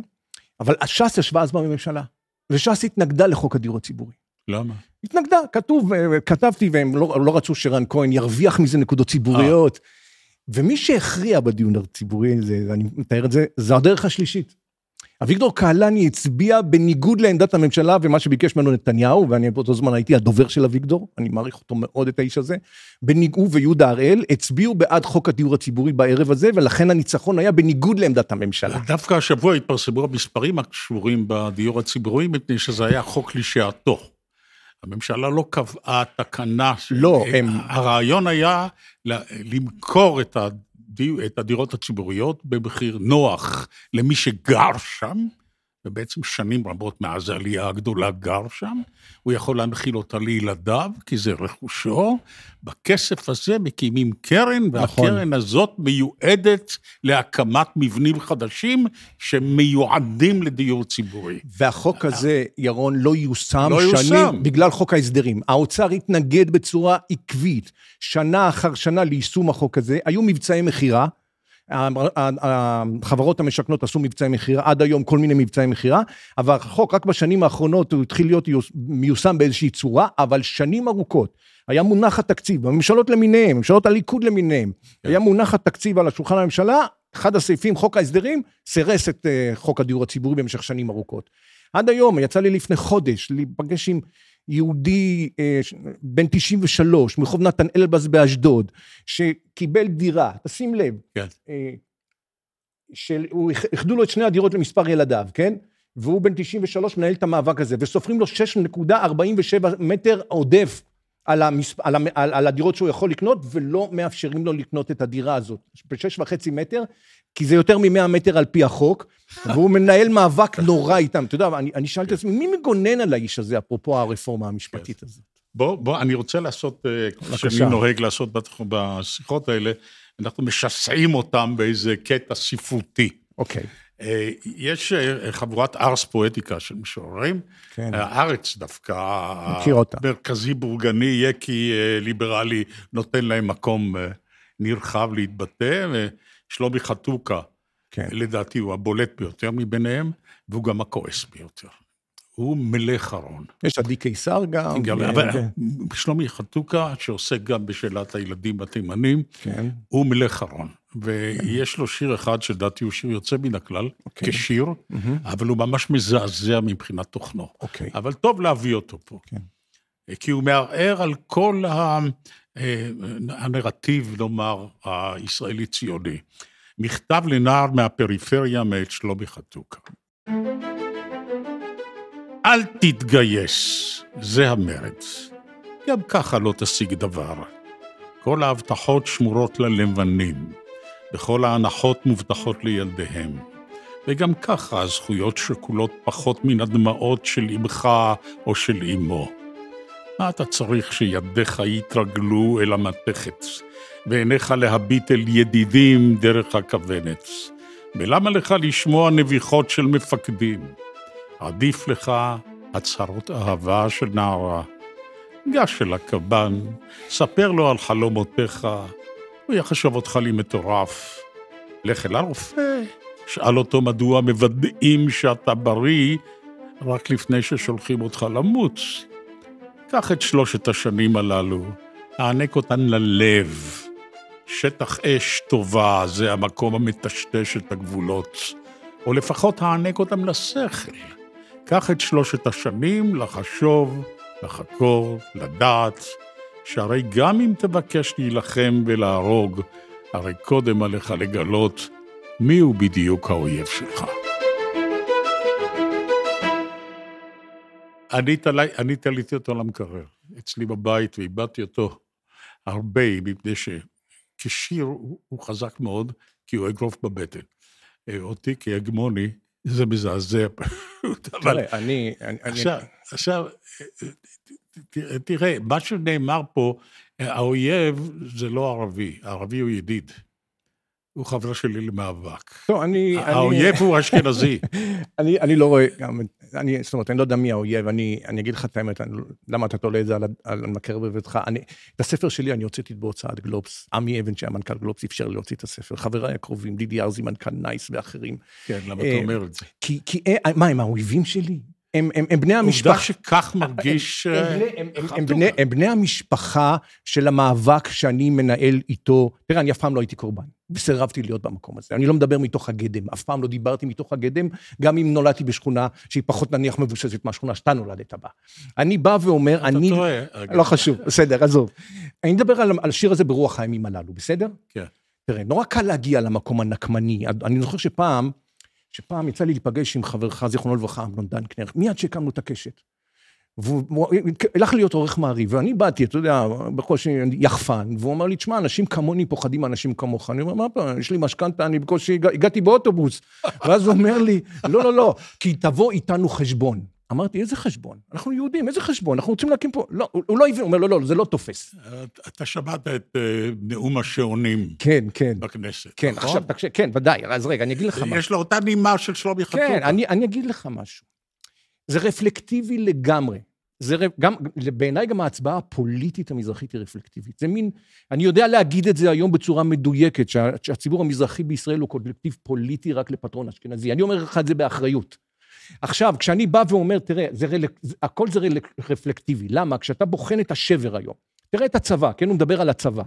אבל ש"ס ישבה אז בממשלה, וש"ס התנגדה לחוק הדיור הציבורי. למה? התנגדה, כתוב, אה, כתבתי, והם לא, לא רצו שרן כהן ירוויח מזה נקודות ציבוריות. 아. ומי שהכריע בדיון הציבורי, זה, אני מתאר את זה, זה הדרך השלישית. אביגדור קהלני הצביע בניגוד לעמדת הממשלה ומה שביקש ממנו נתניהו, ואני באותו זמן הייתי הדובר של אביגדור, אני מעריך אותו מאוד, את האיש הזה, בניגוד ויהודה הראל, הצביעו בעד חוק הדיור הציבורי בערב הזה, ולכן הניצחון היה בניגוד לעמדת הממשלה. דווקא השבוע התפרסמו המספרים הקשורים בדיור הציבורי, מפני שזה היה חוק לשעתו. הממשלה לא קבעה תקנה. לא, הם... הרעיון היה למכור את הדירות הציבוריות במחיר נוח למי שגר שם, ובעצם שנים רבות מאז העלייה הגדולה גר שם, הוא יכול להנחיל אותה לילדיו, כי זה רכושו. בכסף הזה מקימים קרן, נכון. והקרן הזאת מיועדת להקמת מבנים חדשים שמיועדים לדיור ציבורי. והחוק הזה, ירון, לא יושם לא שנים יושם. בגלל חוק ההסדרים. האוצר התנגד בצורה עקבית, שנה אחר שנה ליישום החוק הזה. היו מבצעי מכירה. החברות המשכנות עשו מבצעי מכירה, עד היום כל מיני מבצעי מכירה, אבל החוק רק בשנים האחרונות הוא התחיל להיות מיושם באיזושהי צורה, אבל שנים ארוכות. היה מונח התקציב, בממשלות למיניהם, ממשלות הליכוד למיניהם, כן. היה מונח התקציב על השולחן הממשלה, אחד הסעיפים, חוק ההסדרים, סירס את uh, חוק הדיור הציבורי במשך שנים ארוכות. עד היום, יצא לי לפני חודש להיפגש עם יהודי אה, בן 93 מרחוב נתן אלבז באשדוד, שקיבל דירה, תשים לב, כן. אה, של, הוא, איחדו לו את שני הדירות למספר ילדיו, כן? והוא בן 93 מנהל את המאבק הזה, וסופרים לו 6.47 מטר עודף על, המספ... על, המ... על, על הדירות שהוא יכול לקנות, ולא מאפשרים לו לקנות את הדירה הזאת. בשש וחצי מטר, כי זה יותר מ-100 מטר על פי החוק, והוא מנהל מאבק נורא איתם. אתה יודע, אני, אני שאלתי את עצמי, מי מגונן על האיש הזה, אפרופו הרפורמה המשפטית הזאת? בוא, בוא, אני רוצה לעשות, כמו שאני נוהג לעשות בשיחות האלה, אנחנו משסעים אותם באיזה קטע ספרותי. אוקיי. אה, יש אה, חבורת ארס פואטיקה של משוררים, כן. הארץ דווקא, מכיר אותה. מרכזי בורגני, יקי אה, ליברלי, נותן להם מקום נרחב להתבטא, ושלומי חתוקה, כן. לדעתי הוא הבולט ביותר מביניהם, והוא גם הכועס ביותר. הוא מלך ארון. יש עדי קיסר גם. גם אבל כן. שלומי חתוקה, שעוסק גם בשאלת הילדים התימנים, כן. הוא מלך ארון. ויש לו שיר אחד שלדעתי הוא שיר יוצא מן הכלל, okay. אוקיי. כשיר, mm-hmm. אבל הוא ממש מזעזע מבחינת תוכנו. Okay. אוקיי. אבל טוב להביא אותו פה. Okay. כן. כי הוא מערער על כל ה... אה, הנרטיב, נאמר, הישראלי-ציוני. מכתב לנער מהפריפריה מאת שלומי חתוקה. אל תתגייס, זה המרץ. גם ככה לא תשיג דבר. כל ההבטחות שמורות ללבנים. וכל ההנחות מובטחות לילדיהם. וגם ככה הזכויות שכולות פחות מן הדמעות של אמך או של אמו. מה אתה צריך שידיך יתרגלו אל המתכת, ועיניך להביט אל ידידים דרך הכוונת? ולמה לך לשמוע נביחות של מפקדים? עדיף לך הצהרות אהבה של נערה. גש אל הקב"ן, ספר לו על חלומותיך, הוא יחשוב אותך לי מטורף. לך אל הרופא, שאל אותו מדוע מוודאים שאתה בריא רק לפני ששולחים אותך למות. קח את שלושת השנים הללו, הענק אותן ללב. שטח אש טובה זה המקום המטשטש את הגבולות, או לפחות הענק אותם לשכל. קח את שלושת השנים לחשוב, לחקור, לדעת, שהרי גם אם תבקש להילחם ולהרוג, הרי קודם עליך לגלות מיהו בדיוק האויב שלך. אני תליתי אותו למקרר, אצלי בבית, ואיבדתי אותו הרבה, מפני שכשיר הוא חזק מאוד, כי הוא אגרוף בבטן. אה, אותי כהגמוני, זה מזעזע פשוט. אבל... אני... עכשיו, עכשיו, תראה, מה שנאמר פה, האויב זה לא ערבי, הערבי הוא ידיד. הוא חבר שלי למאבק. טוב, אני... האויב אני, הוא אשכנזי. אני, אני לא רואה, גם, אני, זאת אומרת, אני לא יודע מי האויב, אני, אני אגיד לך את האמת, אני, למה אתה תולה את זה על, על בביתך? אני, את הספר שלי אני הוצאתי בהוצאת גלובס. עמי אבן, שהיה מנכ"ל גלובס, אפשר להוציא את הספר. חבריי הקרובים, דידי ארזי, מנכ"ל נייס ואחרים. כן, למה אתה אומר את זה? כי, כי, אה, מה, הם האויבים שלי? הם, הם, הם בני המשפחה... עובדה שכך מרגיש... הם, הם, הם, הם, הם, בני, הם בני המשפחה של המאבק שאני מנהל איתו. תראה, אני אף פעם לא הייתי קורבן, וסירבתי להיות במקום הזה. אני לא מדבר מתוך הגדם, אף פעם לא דיברתי מתוך הגדם, גם אם נולדתי בשכונה שהיא פחות נניח מבוססת מהשכונה שאתה נולדת בה. אני בא ואומר, אתה אני... טועה. לא חשוב, בסדר, עזוב. אני מדבר על, על השיר הזה ברוח הימים הללו, בסדר? כן. תראה, נורא קל להגיע למקום הנקמני. אני זוכר שפעם... שפעם יצא לי להיפגש עם חברך, זיכרונו לברכה, אמנון דנקנר, מיד שהקמנו את הקשת. והוא הלך להיות עורך מעריב, ואני באתי, אתה יודע, בקושי יחפן, והוא אמר לי, תשמע, אנשים כמוני פוחדים מאנשים כמוך. אני אומר, מה פה, יש לי משכנתה, אני בקושי הגעתי באוטובוס. ואז הוא אומר לי, לא, לא, לא, כי תבוא איתנו חשבון. אמרתי, איזה חשבון? אנחנו יהודים, איזה חשבון? אנחנו רוצים להקים פה... לא, הוא לא הבין, הוא אומר, לא, לא, זה לא תופס. אתה שמעת את אה, נאום השעונים. כן, כן. בכנסת, כן, נכון? עכשיו, תקשיב, כן, ודאי, אז רגע, אני אגיד לך משהו. יש לו אותה נימה של שלומי חתוכה. כן, אני, אני אגיד לך משהו. זה רפלקטיבי לגמרי. זה גם, בעיניי גם ההצבעה הפוליטית המזרחית היא רפלקטיבית. זה מין, אני יודע להגיד את זה היום בצורה מדויקת, שה, שהציבור המזרחי בישראל הוא קולקטיב פוליטי רק לפטרון אשכנזי. אני אומר לך את זה באחריות. עכשיו, כשאני בא ואומר, תראה, זה רפלק, הכל זה רפלק, רפלקטיבי. למה? כשאתה בוחן את השבר היום, תראה את הצבא, כן, הוא מדבר על הצבא.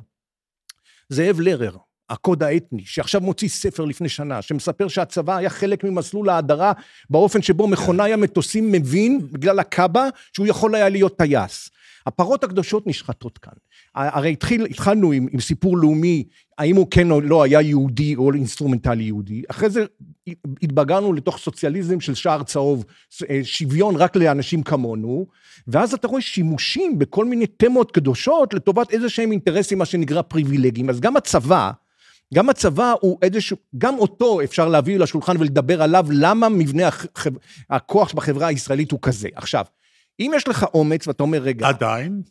זאב לרר, הקוד האתני, שעכשיו מוציא ספר לפני שנה, שמספר שהצבא היה חלק ממסלול ההדרה, באופן שבו מכונאי המטוסים מבין, בגלל הקב"א, שהוא יכול היה להיות טייס. הפרות הקדושות נשחטות כאן. הרי התחיל, התחלנו עם, עם סיפור לאומי, האם הוא כן או לא היה יהודי או אינסטרומנטלי יהודי, אחרי זה התבגרנו לתוך סוציאליזם של שער צהוב, שוויון רק לאנשים כמונו, ואז אתה רואה שימושים בכל מיני תמות קדושות לטובת איזה שהם אינטרסים, מה שנקרא פריבילגיים. אז גם הצבא, גם הצבא הוא איזשהו, גם אותו אפשר להביא לשולחן ולדבר עליו, למה מבנה הכוח בחברה הישראלית הוא כזה. עכשיו, אם יש לך אומץ ואתה אומר, רגע... עדיין?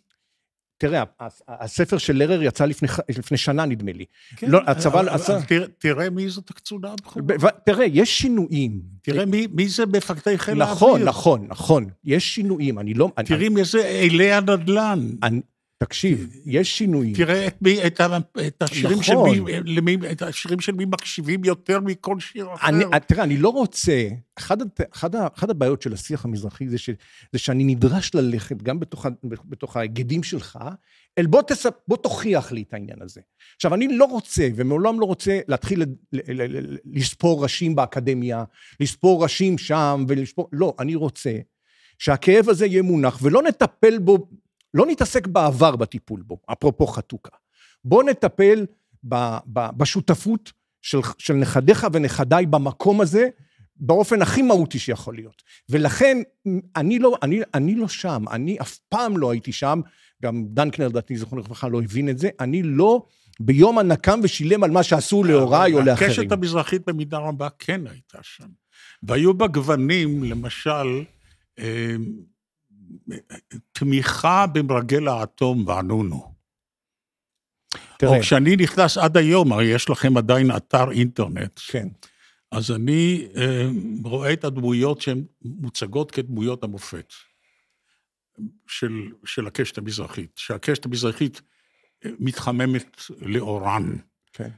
תראה, הספר של לרר יצא לפני, לפני שנה, נדמה לי. כן, לא, הצבא... אבל, עשה... תראה, תראה מי זאת הקצונה הבכורה. תראה, יש שינויים. תראה מי, מי זה מפקדי חיל נכון, האוויר. נכון, נכון, נכון. יש שינויים, אני לא... תראי מי זה אלי הנדל"ן. אני, תקשיב, יש שינויים. תראה את, מי, את, ה, את, השירים נכון. של מי, למי, את השירים של מי מקשיבים יותר מכל שיר אחר. אני, תראה, אני לא רוצה, אחד, אחד, אחד הבעיות של השיח המזרחי זה, ש, זה שאני נדרש ללכת גם בתוך, בתוך ההיגדים שלך, אל בוא, תס, בוא תוכיח לי את העניין הזה. עכשיו, אני לא רוצה, ומעולם לא רוצה להתחיל ל, ל, ל, ל, לספור ראשים באקדמיה, לספור ראשים שם ולספור, לא, אני רוצה שהכאב הזה יהיה מונח, ולא נטפל בו לא נתעסק בעבר בטיפול בו, אפרופו חתוכה. בוא נטפל ב, ב, בשותפות של, של נכדיך ונכדיי במקום הזה, באופן הכי מהותי שיכול להיות. ולכן, אני לא, אני, אני לא שם, אני אף פעם לא הייתי שם, גם דנקנר, לדעתי, זכרונו לברכה, לא הבין את זה, אני לא ביום הנקם ושילם על מה שעשו להוריי או לאחרים. הקשת המזרחית במידה רבה כן הייתה שם. והיו בה גוונים, למשל, תמיכה במרגל האטום וענונו. תראה. או כשאני נכנס עד היום, הרי יש לכם עדיין אתר אינטרנט. כן. אז אני אה, רואה את הדמויות שהן מוצגות כדמויות המופת של, של הקשת המזרחית, שהקשת המזרחית אה, מתחממת לאורן. כן.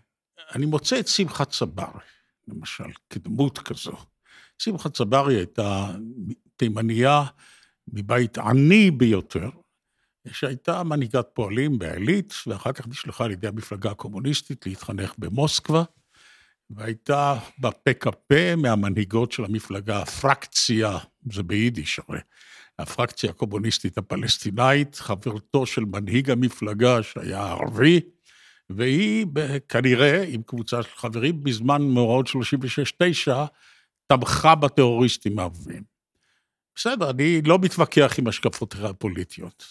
אני מוצא את שמחה צברי, למשל, כדמות כזו. שמחה צברי הייתה תימניה מבית עני ביותר, שהייתה מנהיגת פועלים בעילית, ואחר כך נשלחה על ידי המפלגה הקומוניסטית להתחנך במוסקבה, והייתה בפק"פ מהמנהיגות של המפלגה, הפרקציה, זה ביידיש הרי, הפרקציה הקומוניסטית הפלסטינאית, חברתו של מנהיג המפלגה שהיה ערבי, והיא כנראה, עם קבוצה של חברים, בזמן מאורעות 36-9, תמכה בטרוריסטים הערבים. בסדר, אני לא מתווכח עם השקפותיך הפוליטיות,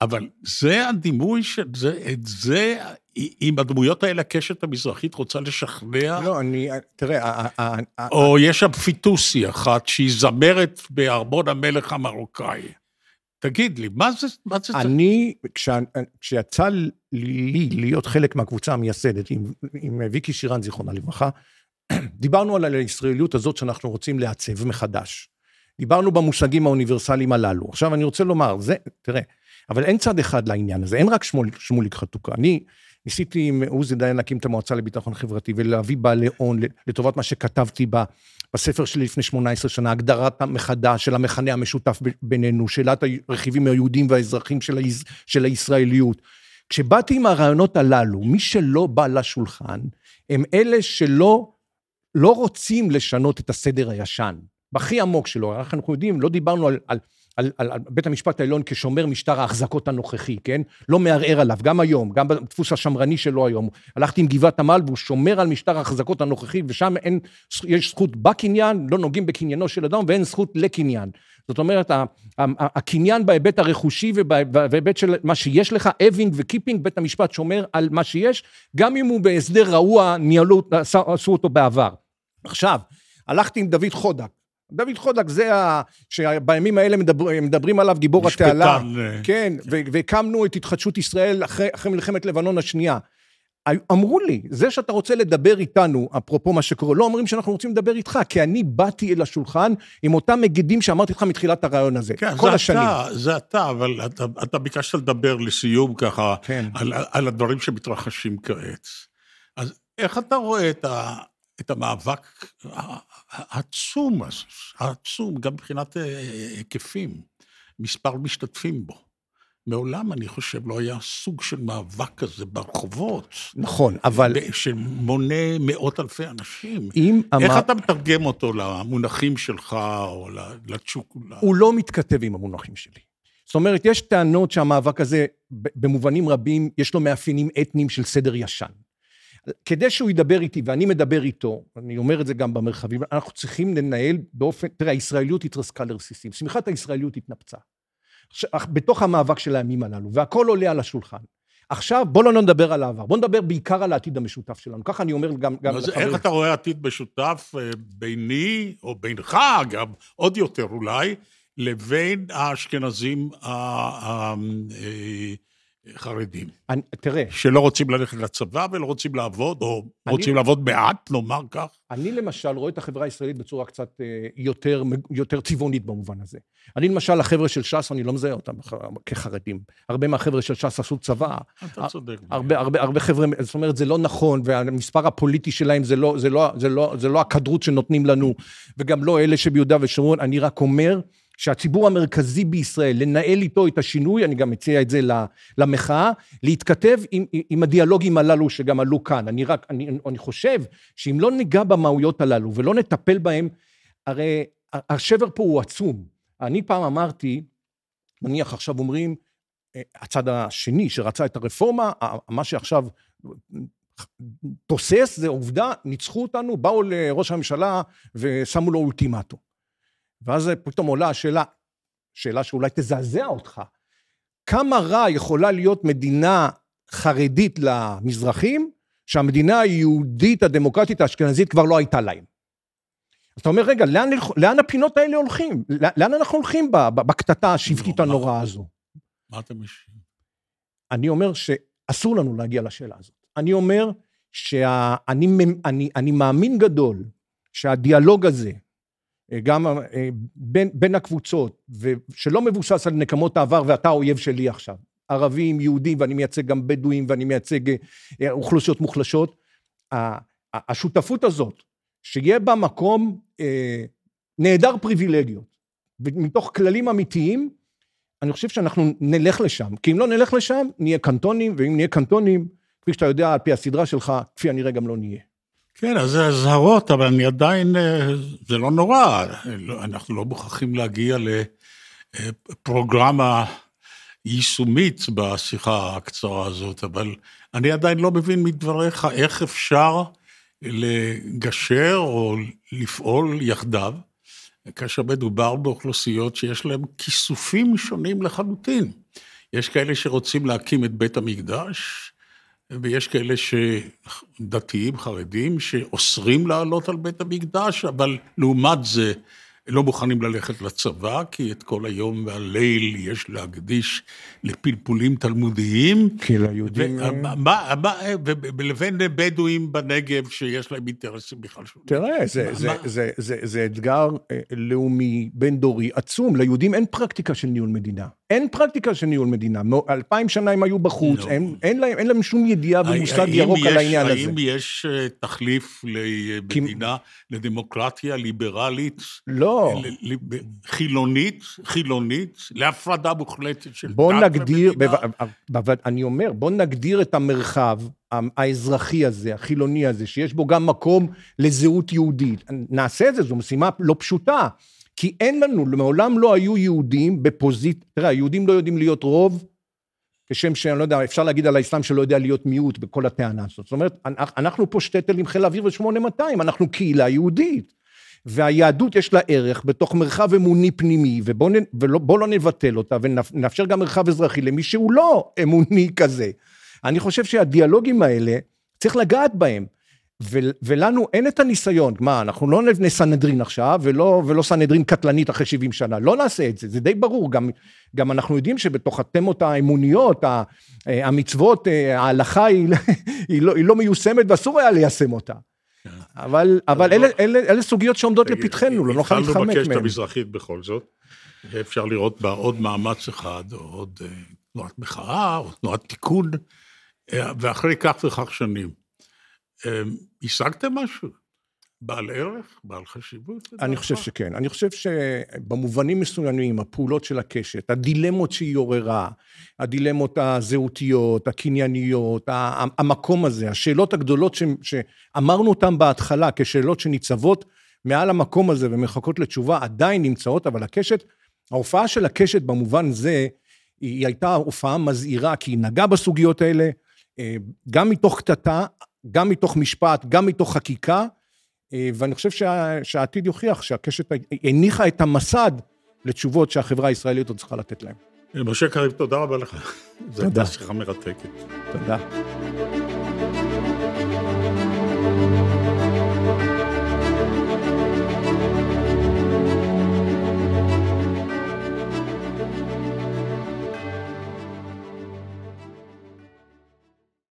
אבל זה הדימוי של זה, את זה, אם הדמויות האלה, הקשת המזרחית רוצה לשכנע... לא, אני, תראה... או יש שם פיטוסי אחת שהיא זמרת בארמון המלך המרוקאי. תגיד לי, מה זה, מה זה... אני, כשה, כשיצא לי להיות חלק מהקבוצה המייסדת עם, עם ויקי שירן, זיכרונה לברכה, דיברנו על הישראליות הזאת שאנחנו רוצים לעצב מחדש. דיברנו במושגים האוניברסליים הללו. עכשיו אני רוצה לומר, זה, תראה, אבל אין צד אחד לעניין הזה, אין רק שמוליק, שמוליק חתוקה. אני ניסיתי עם עוזי דיין להקים את המועצה לביטחון חברתי ולהביא בעלי הון לטובת מה שכתבתי בה. בספר שלי לפני 18 שנה, הגדרת מחדש של המכנה המשותף בינינו, שאלת הרכיבים היהודיים והאזרחים של, היש, של הישראליות. כשבאתי עם הרעיונות הללו, מי שלא בא לשולחן, הם אלה שלא לא רוצים לשנות את הסדר הישן, בכי עמוק שלו. אנחנו יודעים, לא דיברנו על, על על, על, על בית המשפט העליון כשומר משטר ההחזקות הנוכחי, כן? לא מערער עליו, גם היום, גם בדפוס השמרני שלו היום. הלכתי עם גבעת עמל והוא שומר על משטר ההחזקות הנוכחי, ושם אין, יש זכות בקניין, לא נוגעים בקניינו של אדם, ואין זכות לקניין. זאת אומרת, הקניין בהיבט הרכושי ובהיבט של מה שיש לך, having ו keeping, בית המשפט שומר על מה שיש, גם אם הוא בהסדר רעוע, ניהלו, עשו אותו בעבר. עכשיו, הלכתי עם דוד חודק, דוד חודק זה ה... שבימים האלה מדבר, מדברים עליו גיבור התעלה. משפטן. אה, כן, והקמנו את התחדשות ישראל אחרי, אחרי מלחמת לבנון השנייה. אמרו לי, זה שאתה רוצה לדבר איתנו, אפרופו מה שקורה, לא אומרים שאנחנו רוצים לדבר איתך, כי אני באתי אל השולחן עם אותם מגידים שאמרתי לך מתחילת הרעיון הזה, כן, כל זה השנים. אתה, זה אתה, אבל אתה, אתה ביקשת לדבר לסיום ככה, כן. על, על הדברים שמתרחשים כעת. אז איך אתה רואה את, ה, את המאבק העצום, העצום, גם מבחינת אה, היקפים, מספר משתתפים בו. מעולם, אני חושב, לא היה סוג של מאבק כזה ברחובות. נכון, אבל... שמונה מאות אלפי אנשים. אם... איך המ... אתה מתרגם אותו למונחים שלך, או לצ'וק... הוא לא מתכתב עם המונחים שלי. זאת אומרת, יש טענות שהמאבק הזה, במובנים רבים, יש לו מאפיינים אתניים של סדר ישן. כדי שהוא ידבר איתי ואני מדבר איתו, אני אומר את זה גם במרחבים, אנחנו צריכים לנהל באופן, תראה, הישראליות התרסקה לרסיסים, שמיכת הישראליות התנפצה. בתוך המאבק של הימים הללו, והכל עולה על השולחן. עכשיו בוא לא נדבר על העבר, בוא נדבר בעיקר על העתיד המשותף שלנו. ככה אני אומר גם... גם אז איך אתה רואה עתיד משותף אה, ביני, או בינך גם, עוד יותר אולי, לבין האשכנזים אה, חרדים. אני, תראה... שלא רוצים ללכת לצבא ולא רוצים לעבוד, או אני, רוצים לעבוד מעט, נאמר כך. אני למשל רואה את החברה הישראלית בצורה קצת אה, יותר, יותר צבעונית במובן הזה. אני למשל, החבר'ה של ש"ס, אני לא מזהה אותם כחרדים. הרבה מהחבר'ה של ש"ס עשו צבא. אתה צודק. הרבה, הרבה, הרבה חבר'ה, זאת אומרת, זה לא נכון, והמספר הפוליטי שלהם זה לא, זה לא, זה לא, זה לא הכדרות שנותנים לנו, וגם לא אלה שביהודה ושומרון. אני רק אומר, שהציבור המרכזי בישראל, לנהל איתו את השינוי, אני גם מציע את זה למחאה, להתכתב עם, עם הדיאלוגים הללו שגם עלו כאן. אני רק, אני, אני חושב שאם לא ניגע במהויות הללו ולא נטפל בהם, הרי השבר פה הוא עצום. אני פעם אמרתי, נניח עכשיו אומרים, אה, הצד השני שרצה את הרפורמה, מה שעכשיו תוסס זה עובדה, ניצחו אותנו, באו לראש הממשלה ושמו לו אולטימטום. ואז פתאום עולה השאלה, שאלה שאולי תזעזע אותך, כמה רע יכולה להיות מדינה חרדית למזרחים, שהמדינה היהודית הדמוקרטית האשכנזית כבר לא הייתה להם. אז אתה אומר, רגע, לאן, לאן הפינות האלה הולכים? לאן אנחנו הולכים בקטטה השבטית לא, הנוראה הזו? מה אתה משיב? אני אומר שאסור לנו להגיע לשאלה הזאת. אני אומר שאני אני, אני מאמין גדול שהדיאלוג הזה גם אה, בין, בין הקבוצות, ושלא מבוסס על נקמות העבר ואתה האויב שלי עכשיו. ערבים, יהודים, ואני מייצג גם בדואים, ואני מייצג אה, אוכלוסיות מוחלשות. השותפות הזאת, שיהיה בה מקום אה, נעדר פריבילגיות, ומתוך כללים אמיתיים, אני חושב שאנחנו נלך לשם. כי אם לא נלך לשם, נהיה קנטונים, ואם נהיה קנטונים, כפי שאתה יודע, על פי הסדרה שלך, כפי הנראה גם לא נהיה. כן, אז זה אזהרות, אבל אני עדיין, אה, זה לא נורא, לא, אנחנו לא מוכרחים להגיע לפרוגרמה יישומית בשיחה הקצרה הזאת, אבל אני עדיין לא מבין מדבריך איך אפשר לגשר או לפעול יחדיו, כאשר מדובר באוכלוסיות שיש להן כיסופים שונים לחלוטין. יש כאלה שרוצים להקים את בית המקדש, ויש כאלה שדתיים, חרדים, שאוסרים לעלות על בית המקדש, אבל לעומת זה לא מוכנים ללכת לצבא, כי את כל היום והליל יש להקדיש לפלפולים תלמודיים. כי ליהודים... ולבין בדואים בנגב שיש להם אינטרסים בכלל. תראה, זה, זה, זה, זה, זה אתגר אה, לאומי בין-דורי עצום. ליהודים אין פרקטיקה של ניהול מדינה. אין פרקטיקה של ניהול מדינה. אלפיים שנה הם היו בחוץ, לא. אין, אין, להם, אין להם שום ידיעה ומושג ירוק יש, על העניין האם הזה. האם יש אה, תחליף למדינה, כי... לדמוקרטיה ליברלית? לא. חילונית, חילונית, להפרדה מוחלטת של בוא דת נגדיר, בו, אני אומר, בוא נגדיר את המרחב האזרחי הזה, החילוני הזה, שיש בו גם מקום לזהות יהודית. נעשה את זה, זו משימה לא פשוטה. כי אין לנו, מעולם לא היו יהודים בפוזיט... תראה, היהודים לא יודעים להיות רוב, כשם שאני לא יודע, אפשר להגיד על האסלאם שלא יודע להיות מיעוט בכל הטענה הזאת. זאת אומרת, אנחנו פה שטטל עם חיל האוויר ו-8200, אנחנו קהילה יהודית. והיהדות יש לה ערך בתוך מרחב אמוני פנימי, ובואו לא נבטל אותה, ונאפשר גם מרחב אזרחי למי שהוא לא אמוני כזה. אני חושב שהדיאלוגים האלה, צריך לגעת בהם. ולנו אין את הניסיון, מה, אנחנו לא נבנה סנהדרין עכשיו, ולא, ולא סנהדרין קטלנית אחרי 70 שנה, לא נעשה את זה, זה די ברור, גם, גם אנחנו יודעים שבתוך התמות האמוניות, המצוות, ההלכה היא, היא, לא, היא לא מיושמת ואסור היה ליישם אותה. כן. אבל, אבל אלה, אלה, אלה סוגיות שעומדות לפתחנו, לא נוכל להתחמק מהן. התחלנו בקשת המזרחית בכל זאת, אפשר לראות בה עוד מאמץ אחד, או עוד אה, תנועת מחאה, או תנועת תיקון, אה, ואחרי כך וכך שנים. אמ, השגתם משהו? בעל ערך? בעל חשיבות? אני חושב שכן. אני חושב שבמובנים מסוימים, הפעולות של הקשת, הדילמות שהיא עוררה, הדילמות הזהותיות, הקנייניות, המקום הזה, השאלות הגדולות ש, שאמרנו אותן בהתחלה כשאלות שניצבות מעל המקום הזה ומחכות לתשובה, עדיין נמצאות, אבל הקשת, ההופעה של הקשת במובן זה, היא הייתה הופעה מזהירה, כי היא נגעה בסוגיות האלה, אה, גם מתוך קטטה, גם מתוך משפט, גם מתוך חקיקה, אה, ואני חושב שה, שהעתיד יוכיח שהקשת הניחה את המסד לתשובות שהחברה הישראלית עוד צריכה לתת להם. משה קריב, תודה רבה לך. תודה. זו הייתה שיחה מרתקת. תודה.